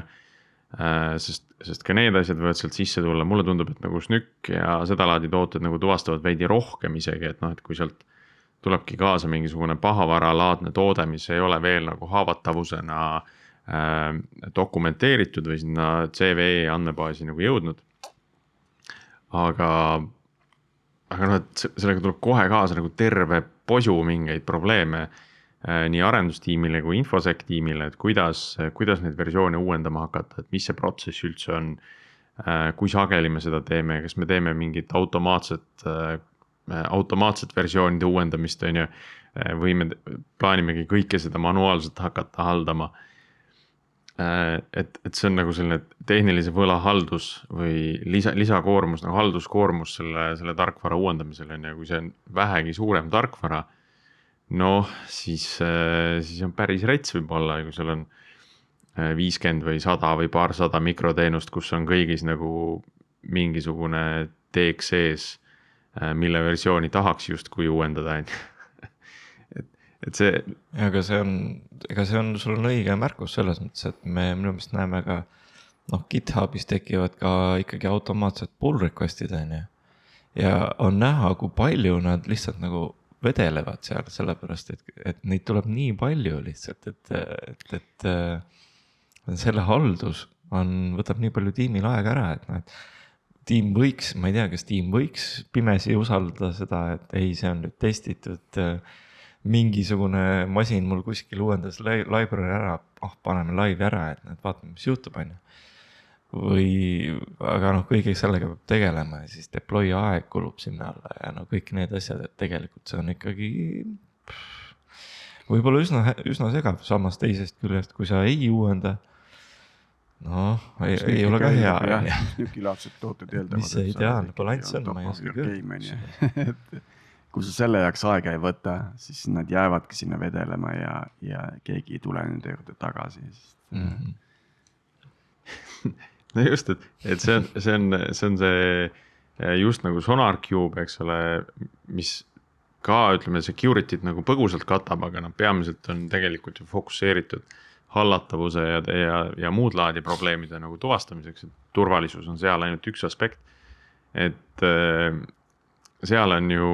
sest, sest ka need asjad võivad sealt sisse tulla, mulle tundub, et nagu SNÜK ja sedalaadi tooted nagu tuvastavad veidi rohkem isegi, et noh, et kui sealt. Tulebki kaasa mingisugune pahavaralaadne toode, mis ei ole veel nagu haavatavusena äh, dokumenteeritud või sinna CVE andmebaasi nagu jõudnud. aga aga noh, et sellega tuleb kohe kaasa nagu terve posu mingeid probleeme äh, nii arendustiimile kui infosec tiimile, et kuidas, kuidas neid versioone uuendama hakata, et mis see protsess üldse on. äh, kui sageli me seda teeme, kas me teeme mingit automaatset äh,, automaatset versioonide uuendamist, on ju. äh, või me plaanimegi kõike seda manuaalselt hakata haldama Äh, et, et see on nagu selline tehnilise võla haldus või lisa, lisakoormus nagu halduskoormus selle, selle tarkvara uuendamisel on ju, kui see on vähegi suurem tarkvara. noh, siis, äh, siis on päris rets võib-olla, kui sul on äh, viiskümmend või sada või paarsada mikroteenust, kus on kõigis nagu mingisugune teek sees, mille versiooni tahaks justkui uuendada, on ju et see. aga see on, ega see on, sul on õige märkus selles mõttes, et me minu meelest näeme ka noh, GitHubis tekivad ka ikkagi automaatsed pull request'id on ju. ja on näha, kui palju nad lihtsalt nagu vedelevad seal, sellepärast et, et neid tuleb nii palju lihtsalt, et, et, et, et selle haldus on, võtab nii palju tiimil aega ära, et noh, et tiim võiks, ma ei tea, kas tiim võiks pimesi usaldada seda, et ei, see on nüüd testitud äh, mingisugune masin mul kuskil uuendas library ära, ah paneme laivi ära, et näed, vaatame, mis juhtub, on ju. või, aga noh, kõige sellega peab tegelema ja siis deploy aeg kulub sinna alla ja no kõik need asjad, et tegelikult see on ikkagi. võib-olla üsna, üsna segav, samas teisest küljest, kui sa ei uuenda noh, ei, ei ole ka hea. nükilaadsed tooted eeldavad. mis see ideaalne balanss on, ma ei oska küll kui sa selle jaoks aega ei võta, siis nad jäävadki sinna vedelema ja, ja keegi ei tule nende juurde tagasi, sest mm. -hmm. no just, et, et see on, see on, see on see just nagu SonarCube, eks ole, mis ka ütleme, security't nagu põgusalt katab, aga noh, peamiselt on tegelikult ju fokusseeritud hallatavuse ja, ja, ja muud laadi probleemide nagu tuvastamiseks, et turvalisus on seal ainult üks aspekt. et äh, seal on ju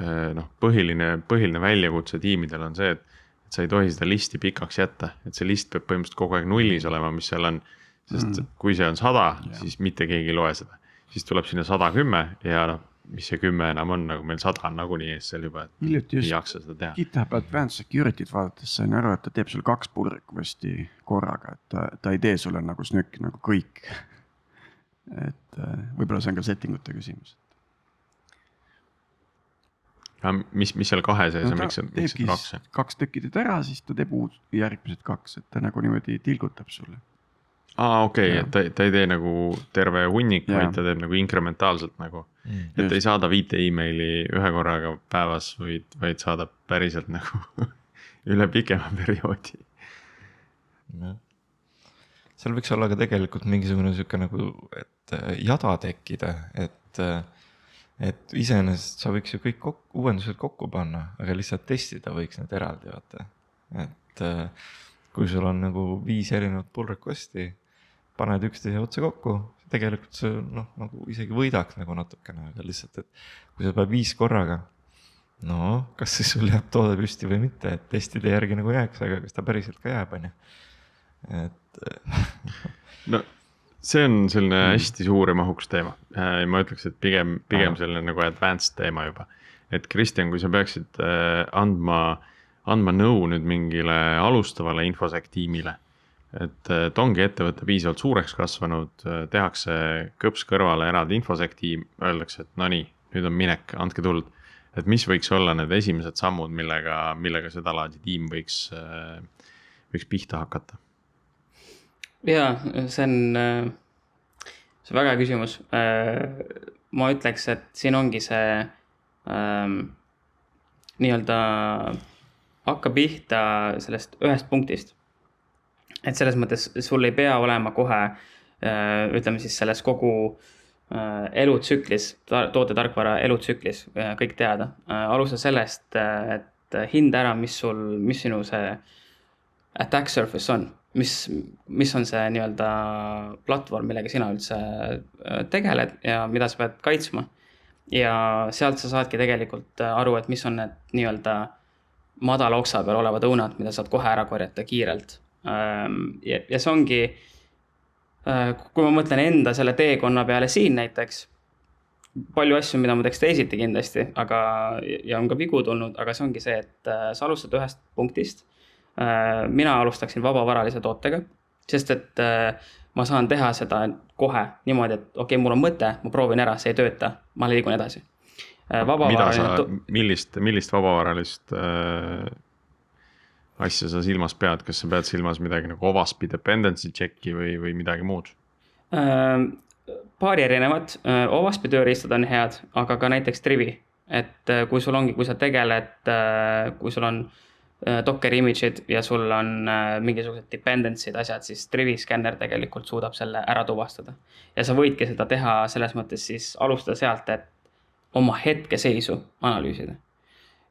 äh, noh, põhiline, põhiline väljakutse tiimidel on see, et, et sa ei tohi seda listi pikaks jätta, et see list peab põhimõtteliselt kogu aeg nullis olema, mis seal on. sest Mm. kui see on sada, Jah. siis mitte keegi ei loe seda, siis tuleb sinna sada kümme ja noh, mis see kümme enam on, nagu meil sada on nagunii ees seal juba, et hiljuti ei jaksa seda teha. GitHub Advanced Security't vaadates sain aru, et ta teeb sul kaks pull request'i korraga, et ta, ta ei tee sulle nagu snükk nagu kõik. et äh, võib-olla see on ka setting ute küsimus. mis, mis seal kahe sees no on, ta miks see, miks see kaks on? kaks tükki teed ära, siis ta teeb uus, järgmised kaks, et ta nagu niimoodi tilgutab sulle. aa, okei okay, et ta, ta ei tee nagu terve hunnik, vaid ta teeb nagu inkrementaalselt nagu. Mm. et Just. ei saada viite emaili ühe korraga päevas, vaid, vaid saadab päriselt nagu üle pikema perioodi. jah. seal võiks olla ka tegelikult mingisugune sihuke nagu, et äh, jada tekkida, et, äh, et iseenesest sa võiks ju kõik kokku, uuendused kokku panna, aga lihtsalt testida võiks need eraldi, vaata. et äh, kui sul on nagu viis erinevat pull request'i, paned üksteise otsa kokku, tegelikult see noh, nagu isegi võidaks nagu natukene, aga lihtsalt, et kui sa pead viis korraga no kas siis sul jääb toode püsti või mitte, et testide järgi nagu jääks, aga kas ta päriselt ka jääb, on ju. et no see on selline hästi suur ja mahukas teema. ma ütleks, et pigem, pigem selline nagu advanced teema juba. et Kristjan, kui sa peaksid äh, andma, andma nõu nüüd mingile alustavale infosec tiimile. Et äh, ta ongi ettevõte piisavalt suureks kasvanud, tehakse kõps kõrvale eraldi infosec tiim, öeldakse, et no nii, nüüd on minek, andke tuld. et mis võiks olla need esimesed sammud, millega, millega sedalaadi tiim võiks, võiks pihta hakata? jaa, see on, see on väga hea küsimus. ma ütleks, et siin ongi see ähm, nii-öelda hakka pihta sellest ühest punktist. Et selles mõttes sul ei pea olema kohe äh, ütleme siis selles kogu äh, elutsüklis, tootetarkvara elutsüklis äh, kõik teada. alusta sellest, et hinda ära, mis sul, mis sinu see attack surface on, mis, mis on see nii-öelda platvorm, millega sina üldse tegeled ja mida sa pead kaitsma. ja sealt sa saadki tegelikult aru, et mis on need nii-öelda madala oksa peal olevad õunad, mida saad kohe ära korjata kiirelt. Ja, ja see ongi, äh, kui ma mõtlen enda selle teekonna peale siin näiteks, palju asju, mida ma teeks teisiti kindlasti, aga, ja on ka vigu tulnud, aga see ongi see, et äh, sa alustad ühest punktist Äh, mina alustaksin vabavaralise tootega, sest et ma saan teha seda kohe niimoodi, et okei okay,, mul on mõte, ma proovin ära, see ei tööta, ma liigun edasi. Mida sa, millist, millist vabavaralist äh, asja sa silmas pead, kas sa pead silmas midagi nagu OWASP-i dependency check'i või, või midagi muud? äh, paari erinevat, OWASP-i tööriistad on head, aga ka näiteks Trivi, et kui sul ongi, kui sa tegeled, kui sul on Docker image'id ja sul on mingisugused dependency'd, asjad, siis Trivi skänner tegelikult suudab selle ära tuvastada. ja sa võidki seda teha selles mõttes siis alustada sealt, et oma hetkeseisu analüüsida.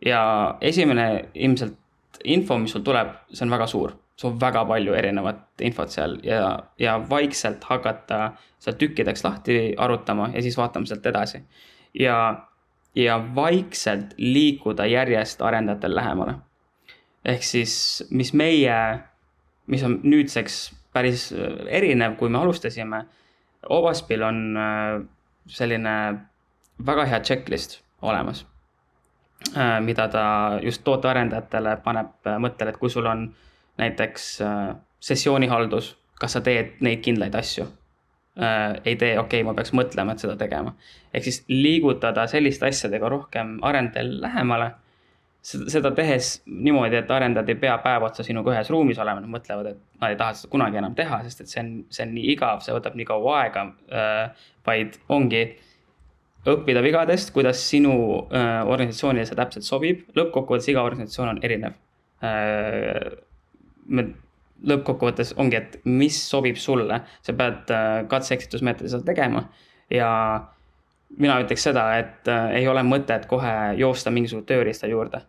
ja esimene ilmselt info, mis sul tuleb, see on väga suur, sul on väga palju erinevat infot seal ja, ja vaikselt hakata seda tükkideks lahti arutama ja siis vaatama sealt edasi. ja, ja vaikselt liikuda järjest arendajatel lähemale ehk siis, mis meie, mis on nüüdseks päris erinev, kui me alustasime. Ovaspil on selline väga hea checklist olemas, mida ta just tootearendajatele paneb mõttele, et kui sul on näiteks sessioonihaldus, kas sa teed neid kindlaid asju ei tee, okei okay,, ma peaks mõtlema, et seda tegema. ehk siis liigutada selliste asjadega rohkem arendajal lähemale seda tehes niimoodi, et arendajad ei pea päev otsa sinuga ühes ruumis olema, nad mõtlevad, et nad ei taha seda kunagi enam teha, sest et see on, see on nii igav, see võtab nii kaua aega äh,. vaid ongi õppida vigadest, kuidas sinu äh, organisatsioonile see täpselt sobib, lõppkokkuvõttes iga organisatsioon on erinev äh,. me lõppkokkuvõttes ongi, et mis sobib sulle, sa pead äh, katse-eksitusmeetodil seda tegema ja mina ütleks seda, et äh, ei ole mõtet kohe joosta mingisuguse tööriista juurde.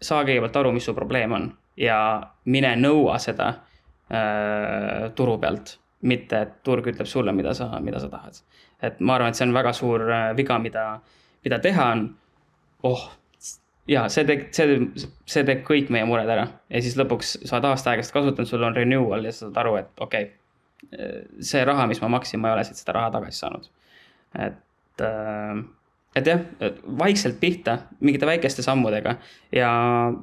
saa kõigepealt aru, mis su probleem on ja mine nõua seda äh, turu pealt, mitte et turg ütleb sulle, mida sa, mida sa tahad. Et ma arvan, et see on väga suur äh, viga, mida, mida teha on. oh, ja see teeb, see, see teeb kõik meie mured ära ja siis lõpuks sa oled aasta aega seda kasutanud, sul on renewal ja sa saad aru, et okei okay,, see raha, mis ma maksin, ma ei ole siit seda raha tagasi saanud. et äh, et jah, vaikselt pihta mingite väikeste sammudega ja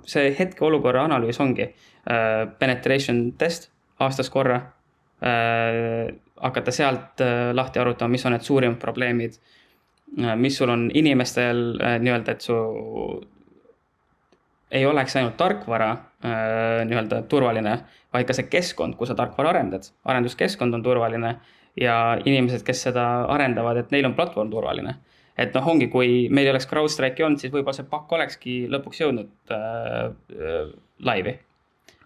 see hetkeolukorra analüüs ongi äh, penetration test aastas korra äh,. Hakata sealt äh, lahti arutama, mis on need suurimad probleemid äh,. mis sul on inimestel äh, nii-öelda, et su ei oleks ainult tarkvara äh, nii-öelda turvaline, vaid ka see keskkond, kus sa tarkvara arendad. arenduskeskkond on turvaline ja inimesed, kes seda arendavad, et neil on platvorm turvaline et noh, ongi, kui meil ei oleks CrowdStrike'i olnud, siis võib-olla see pakk olekski lõpuks jõudnud äh, äh, laivi.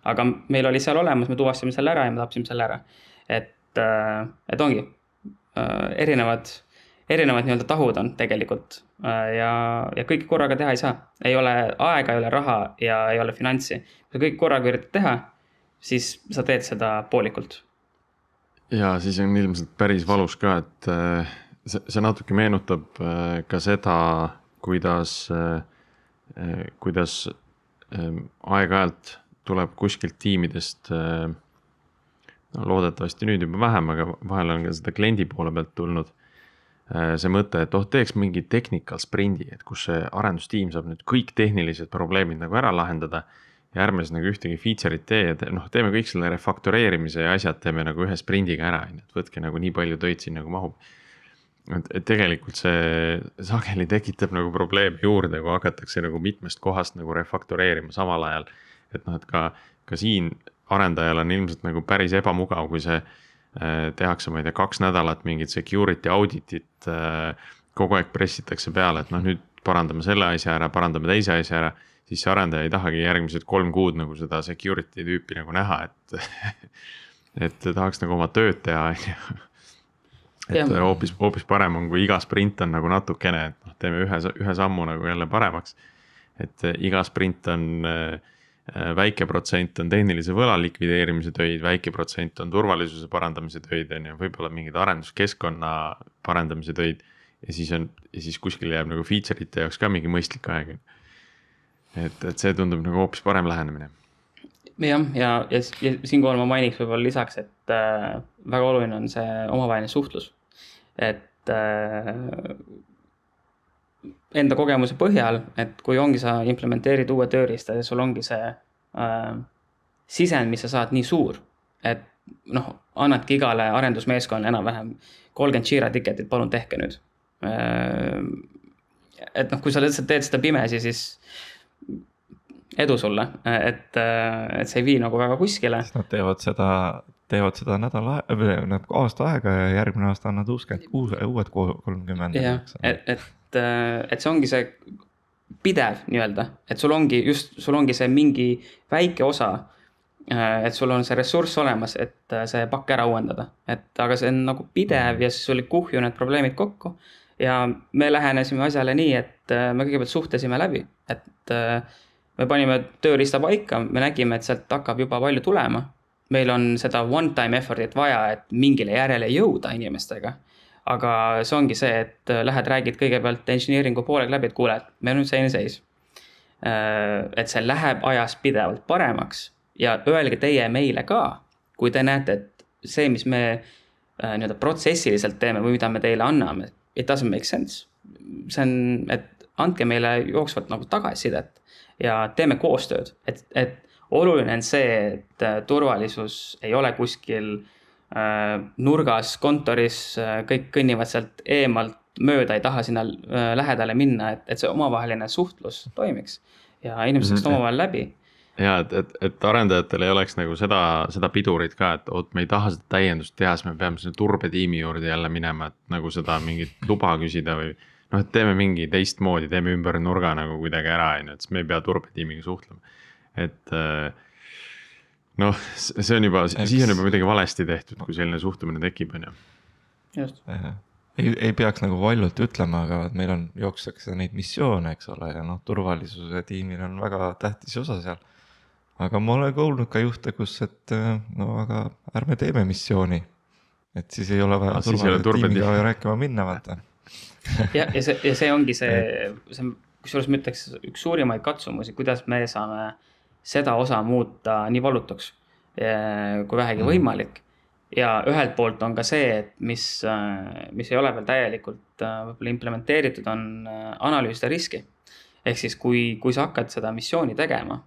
aga meil oli seal olemas, me tuvastasime selle ära ja me tapsime selle ära. Et äh,, et ongi äh, erinevad, erinevad nii-öelda tahud on tegelikult äh, ja, ja kõike korraga teha ei saa. ei ole aega, ei ole raha ja ei ole finantsi. kui sa kõik korraga üritad teha, siis sa teed seda poolikult. ja siis on ilmselt päris valus ka, et äh see, see natuke meenutab äh, ka seda, kuidas, äh, äh, kuidas aeg-ajalt tuleb kuskilt tiimidest. no loodetavasti nüüd juba vähem, aga vahel on ka seda kliendi poole pealt tulnud see mõte, et oh, teeks mingi technical sprindi, et kus see arendustiim saab nüüd kõik tehnilised probleemid nagu ära lahendada. ja ärme siis nagu ühtegi feature'it tee, et noh, teeme kõik selle refaktoreerimise ja asjad teeme nagu ühe sprindiga ära, on ju, et võtke nagu nii palju töid siin nagu mahub et, et tegelikult see sageli tekitab nagu probleeme juurde, kui hakatakse nagu mitmest kohast nagu refaktoreerima samal ajal. et noh, et ka, ka siin arendajal on ilmselt nagu päris ebamugav, kui see äh, tehakse, ma ei tea, kaks nädalat mingit security audit'it äh,. kogu aeg pressitakse peale, et noh, nüüd parandame selle asja ära, parandame teise asja ära. siis see arendaja ei tahagi järgmised kolm kuud nagu seda security tüüpi nagu näha, et et tahaks nagu oma tööd teha, on ju et hoopis, hoopis parem on, kui iga sprint on nagu natukene, et noh, teeme ühe, ühe sammu nagu jälle paremaks. et iga sprint on äh, väike protsent on tehnilise võla likvideerimise töid, väike protsent on turvalisuse parandamise töid, on ju, võib-olla mingid arenduskeskkonna parendamise töid. ja siis on, ja siis kuskil jääb nagu feature ite jaoks ka mingi mõistlik aeg. et, et see tundub nagu hoopis parem lähenemine jah, ja, ja, ja, ja siinkohal ma mainiks võib-olla lisaks, et äh, väga oluline on see omavaheline suhtlus et äh, enda kogemuse põhjal, et kui ongi, sa implementeerid uue tööriista ja sul ongi see äh, sisend, mis sa saad nii suur, et noh, annadki igale arendusmeeskonnale enam-vähem kolmkümmend Jira ticket'it, palun tehke nüüd äh,. et noh, kui sa lihtsalt teed seda pimesi, siis edu sulle, et, et see ei vii nagu väga kuskile. Nad teevad seda teevad seda nädal aega, aasta aega ja järgmine aasta annad uuskümmend, uus, uued kolmkümmend. jah, et, et, et see ongi see pidev nii-öelda, et sul ongi just, sul ongi see mingi väike osa. et sul on see ressurss olemas, et see pakk ära uuendada, et aga see on nagu pidev ja siis sul ei kuhju need probleemid kokku. ja me lähenesime asjale nii, et me kõigepealt suhtlesime läbi, et me panime tööriista paika, me nägime, et sealt hakkab juba palju tulema meil on seda one time effort'it vaja, et mingile järele jõuda inimestega. Aga see ongi see, et äh, lähed, räägid kõigepealt engineering'u poolega läbi, et kuule, et meil on nüüd selline seis. Äh, et see läheb ajas pidevalt paremaks ja öelge teie meile ka, kui te näete, et see, mis me äh, nii-öelda protsessiliselt teeme või mida me teile anname, it doesn't make sense. see on, et andke meile jooksvalt nagu tagasisidet ja teeme koostööd, et, et oluline on see, et turvalisus ei ole kuskil äh, nurgas kontoris, äh, kõik kõnnivad sealt eemalt mööda, ei taha sinna lähedale minna, et, et see omavaheline suhtlus toimiks ja inimesed saaksid mm -hmm. omavahel läbi ja et, et, et arendajatel ei oleks nagu seda, seda pidurit ka, et oot, me ei taha seda täiendust teha, siis me peame selle turbetiimi juurde jälle minema, et nagu seda mingit luba küsida või. noh, et teeme mingi teistmoodi, teeme ümber nurga nagu kuidagi ära, on ju, et siis me ei pea turbetiimiga suhtlema et äh, noh, see on juba, siis on juba midagi valesti tehtud, kui selline suhtumine tekib, on ju. just. ei, ei peaks nagu valjult ütlema, aga meil on, jookstakse neid missioone, eks ole, ja noh, turvalisuse tiimil on väga tähtis osa seal. aga ma olen kuulnud ka juhte, kus, et no aga ärme teeme missiooni. et siis ei ole vaja Ah, siis ei ole turvalise tiimiga rääkima minna, vaata. ja, ja see, ja see ongi see, see on kusjuures ma ütleks, üks suurimaid katsumusi, kuidas me saame seda osa muuta nii valutuks eh, kui vähegi Mhm. võimalik. ja ühelt poolt on ka see, et mis, mis ei ole veel täielikult äh, võib-olla implementeeritud, on analüüsida riski. ehk siis, kui, kui sa hakkad seda missiooni tegema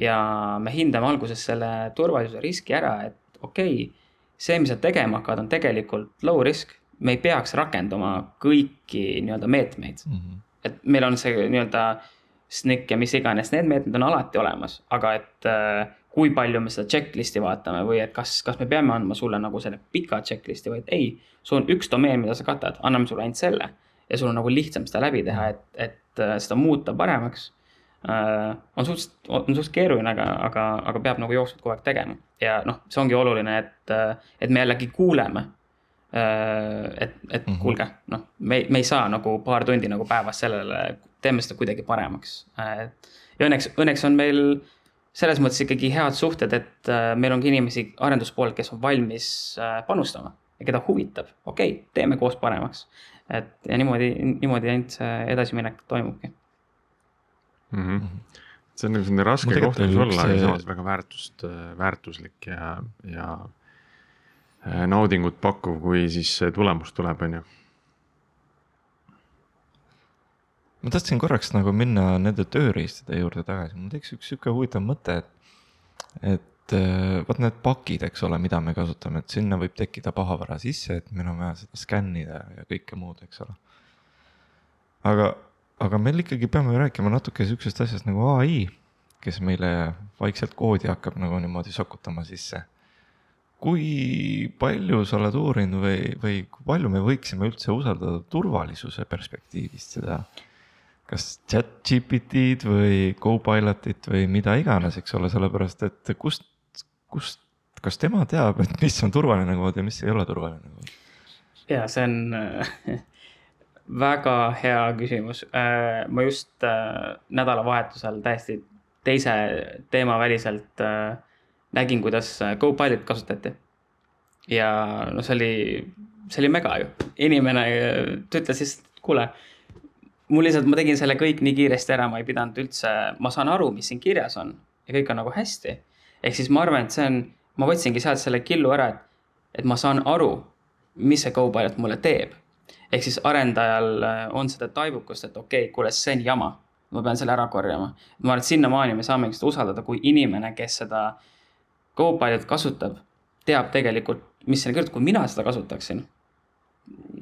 ja me hindame alguses selle turvalisuse riski ära, et okei okay, see, mis sa tegema hakkad, on tegelikult low risk, me ei peaks rakenduma kõiki nii-öelda meetmeid. Mhm. et meil on see nii-öelda SNIC ja mis iganes, need meetmed on alati olemas, aga et äh, kui palju me seda checklist'i vaatame või et kas, kas me peame andma sulle nagu selle pika checklist'i või et ei, sul on üks domeen, mida sa katad, anname sulle ainult selle ja sul on nagu lihtsam seda läbi teha, et, et äh, seda muuta paremaks äh, on suhteliselt, on suhteliselt keeruline, aga, aga, aga peab nagu jooksvalt kogu aeg tegema. ja noh, see ongi oluline, et, et me jällegi kuuleme. et, et Mhm. kuulge, noh, me, me ei saa nagu paar tundi nagu päevas sellele, teeme seda kuidagi paremaks. ja õnneks, õnneks on meil selles mõttes ikkagi head suhted, et äh, meil ongi inimesi arenduspoolelt, kes on valmis äh, panustama ja keda huvitab, okei okay,, teeme koos paremaks. et ja niimoodi, niimoodi ainult see edasiminek toimubki mm. -hmm. see on nagu selline raske koht, tegelikult kus olla, aga see- samas väga väärtust, väärtuslik ja, ja äh, naudingut pakkuv, kui siis see tulemus tuleb, on ju. Ma tahtsin korraks nagu minna nende tööriistade juurde tagasi, mul tekkis üks sihuke huvitav mõte, et, et äh, vot need pakid, eks ole, mida me kasutame, et sinna võib tekkida pahavara sisse, et meil on vaja seda skännida ja kõike muud, eks ole. aga, aga meil ikkagi peame rääkima natuke sihukesest asjast nagu ai, kes meile vaikselt koodi hakkab nagu niimoodi sokutama sisse. kui palju sa oled uurinud või, või kui palju me võiksime üldse usaldada turvalisuse perspektiivist seda kas chat GPT-d või Copilotit või mida iganes, eks ole, sellepärast et kust, kust, kas tema teab, et mis on turvaline kood ja mis ei ole turvaline kood? ja see on äh, väga hea küsimus. ma just äh, nädalavahetusel täiesti teise teema väliselt äh, nägin, kuidas Copilot kasutati. ja no see oli, see oli mega ju, inimene, ta ütles lihtsalt, kuule mul lihtsalt, ma tegin selle kõik nii kiiresti ära, ma ei pidanud üldse, ma saan aru, mis siin kirjas on ja kõik on nagu hästi. ehk siis ma arvan, et see on, ma võtsingi sealt selle killu ära, et, et ma saan aru, mis see Copilot mulle teeb. ehk siis arendajal äh, on seda taibukust, et okei okay,, kuule, see on jama, ma pean selle ära korjama. ma arvan, et sinnamaani me saamegi seda usaldada, kui inimene, kes seda Copilot kasutab, teab tegelikult, mis sinna kirjutatud, kui mina seda kasutaksin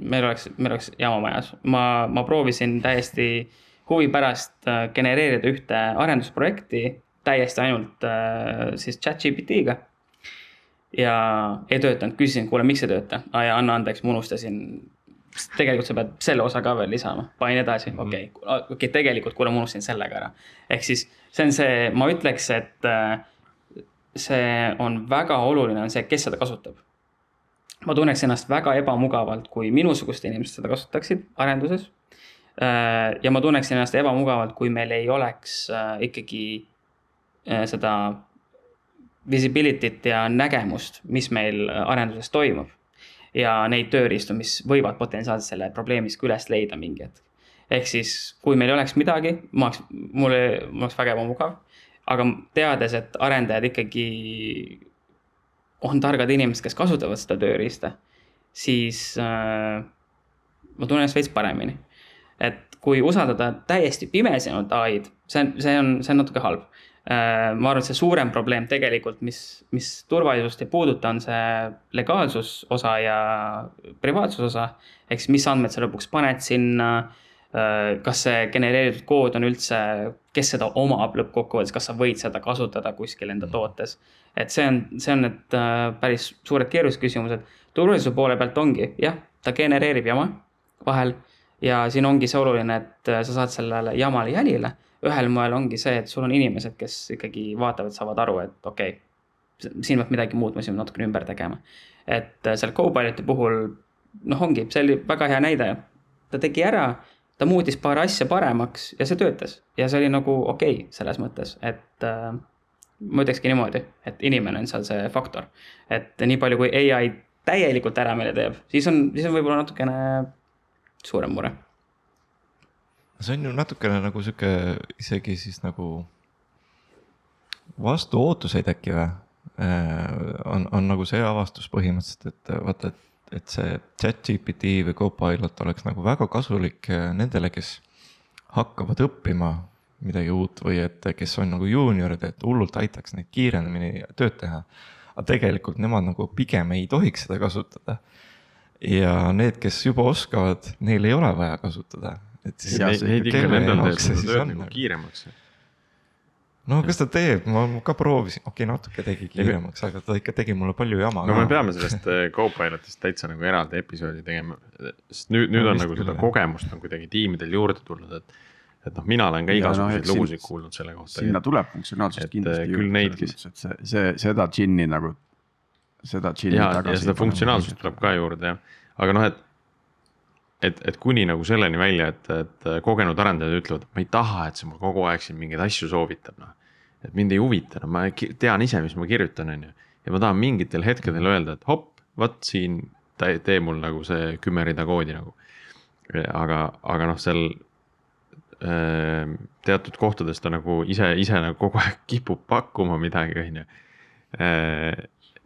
meil oleks, meil oleks jama majas. ma, ma proovisin täiesti huvi pärast äh, genereerida ühte arendusprojekti täiesti ainult äh, siis chat-GPT-ga. ja ei töötanud, küsisin, kuule, miks ei tööta ja anna andeks, ma unustasin. tegelikult sa pead selle osa ka veel lisama, panin edasi, okei okay., okei okay,, tegelikult kuule, ma unustasin selle ka ära. ehk siis see on see, ma ütleks, et äh, see on väga oluline, on see, kes seda kasutab ma tunneks ennast väga ebamugavalt, kui minusugused inimesed seda kasutaksid arenduses. ja ma tunneksin ennast ebamugavalt, kui meil ei oleks äh, ikkagi äh, seda visibility't ja nägemust, mis meil arenduses toimub. ja neid tööriistu, mis võivad potentsiaalselt selle probleemiga üles leida mingi hetk. ehk siis, kui meil ei oleks midagi, ma oleks, mul oleks väga ebamugav. aga teades, et arendajad ikkagi on targad inimesed, kes kasutavad seda tööriista, siis äh, ma tunnen ennast veits paremini. et kui usaldada täiesti pimesi ainult ai-d, see on, see on, see on natuke halb äh,. ma arvan, et see suurem probleem tegelikult, mis, mis turvalisust ei puuduta, on see legaalsus osa ja privaatsuse osa. ehk siis, mis andmed sa lõpuks paned sinna äh,, kas see genereeritud kood on üldse, kes seda omab lõppkokkuvõttes, kas sa võid seda kasutada kuskil enda tootes et see on, see on need äh, päris suured keerulised küsimused. turvalisuse poole pealt ongi, jah, ta genereerib jama vahel ja siin ongi see oluline, et äh, sa saad sellele jamale jälile. ühel moel ongi see, et sul on inimesed, kes ikkagi vaatavad, saavad aru, et okei okay,, siin peab midagi muutma, siin peab natukene ümber tegema. et äh, selle Copiloti puhul noh, ongi, see oli väga hea näide. ta tegi ära, ta muutis paar asja paremaks ja see töötas ja see oli nagu okei okay, selles mõttes, et äh, ma ütlekski niimoodi, et inimene on seal see faktor. et nii palju, kui ai täielikult ära meile teeb, siis on, siis on võib-olla natukene suurem mure. see on ju natukene nagu sihuke isegi siis nagu vastu ootuseid äkki või? on, on nagu see avastus põhimõtteliselt, et vaata, et, et see chat GPT või Copilot oleks nagu väga kasulik nendele, kes hakkavad õppima midagi uut või et kes on nagu juuniorid, et hullult aitaks neid kiiremini tööd teha. aga tegelikult nemad nagu pigem ei tohiks seda kasutada. ja need, kes juba oskavad, neil ei ole vaja kasutada. et siis. Neid ikka nendel teeb seda tööd nagu kiiremaks no kas ta teeb, ma ka proovisin, okei okay,, natuke tegi kiiremaks, aga ta ikka tegi mulle palju jama. no ka. me peame sellest äh, Copilotist täitsa nagu eraldi episoodi tegema, sest nüüd, nüüd no, on nagu seda kogemust on kuidagi tiimidel juurde tulnud, et. et noh, mina olen ka igasuguseid no, lugusid kuulnud selle kohta. sinna tuleb funktsionaalsust kindlasti juurde, selles mõttes, et see, see, seda džinni nagu, seda džinni tagasi. ja seda funktsionaalsust tuleb ka juurde jah, aga noh, et et, et kuni nagu selleni välja, et, et kogenud arendajad ütlevad, ma ei taha, et see mul kogu aeg siin mingeid asju soovitab, noh. et mind ei huvita, no ma tean ise, mis ma kirjutan, on ju. ja ma tahan mingitel hetkedel öelda, et hopp, vot siin tee mul nagu see kümme rida koodi nagu. aga, aga noh, seal teatud kohtades ta nagu ise, ise nagu kogu aeg kipub pakkuma midagi, on ju.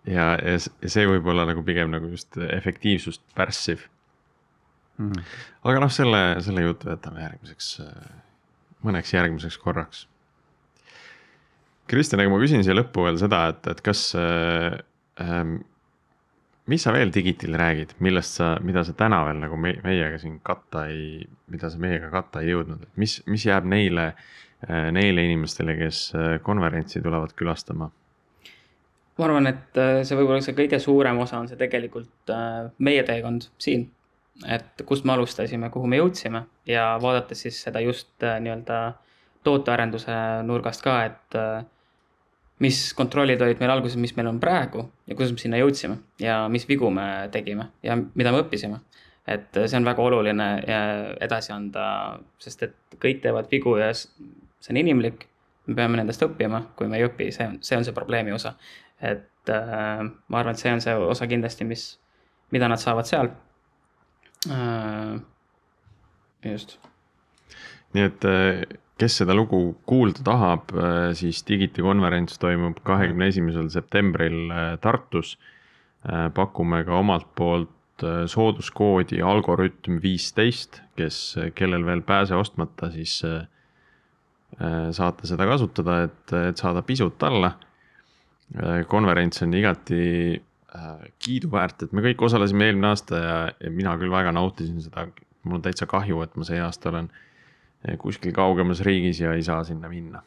Ja, ja see võib olla nagu pigem nagu just efektiivsust pärssiv mm. aga noh, selle, selle jutu jätame järgmiseks, mõneks järgmiseks korraks. Kristjan, aga ma küsin siia lõppu veel seda, et, et kas äh,, ähm, mis sa veel Digitil räägid, millest sa, mida sa täna veel nagu me, meiega siin katta ei, mida sa meiega katta ei jõudnud, et mis, mis jääb neile, äh, neile inimestele, kes äh, konverentsi tulevad külastama? ma arvan, et äh, see võib-olla see kõige suurem osa on see tegelikult meie teekond siin et kust me alustasime, kuhu me jõudsime ja vaadates siis seda just äh, nii-öelda tootearenduse nurgast ka, et äh, mis kontrollid olid meil alguses, mis meil on praegu ja kuidas me sinna jõudsime ja mis vigu me tegime ja mida me õppisime. et see on väga oluline edasi anda, sest et kõik teevad vigu ja see on inimlik. me peame nendest õppima, kui me ei õpi, see on, see on see probleemi osa. et äh, ma arvan, et see on see osa kindlasti, mis, mida nad saavad seal äh,. Just. nii et äh, kes seda lugu kuulda tahab, äh, siis Digiti konverents toimub kahekümne esimesel septembril äh, Tartus. pakume ka omalt poolt sooduskoodi Algorütm viisteist, kes, kellel veel pääse ostmata, siis saate seda kasutada, et, et saada pisut alla. konverents on igati Äh, kiiduväärt, et me kõik osalesime eelmine aasta ja, ja mina küll väga nautisin seda. mul on täitsa kahju, et ma see aasta olen eh, kuskil kaugemas riigis ja ei saa sinna minna.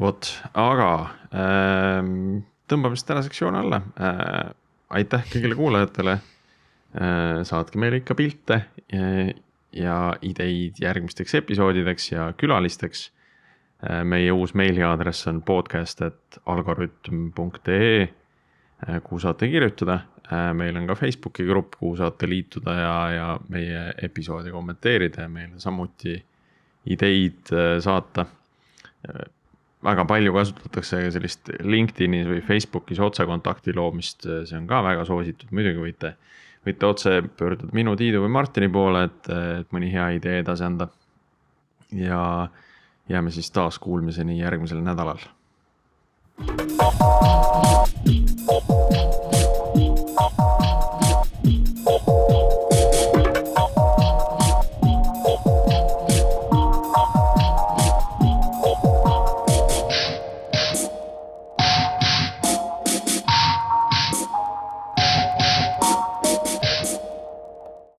vot, aga äh, tõmbame siis tänaseks joone alla äh,. aitäh kõigile kuulajatele äh,. saatke meile ikka pilte ja, ja ideid järgmisteks episoodideks ja külalisteks Äh, meie uus meiliaadress on podcast.algorütm.ee, äh, kuhu saate kirjutada. Äh, meil on ka Facebooki grupp, kuhu saate liituda ja, ja meie episoodi kommenteerida ja meile samuti ideid saata. väga palju kasutatakse sellist LinkedInis või Facebookis otsekontakti loomist, see on ka väga soositud, muidugi võite, võite otse pöörduda minu, Tiidu või Martini poole, et, et mõni hea idee edasi anda. ja jääme siis taas kuulmiseni järgmisel nädalal.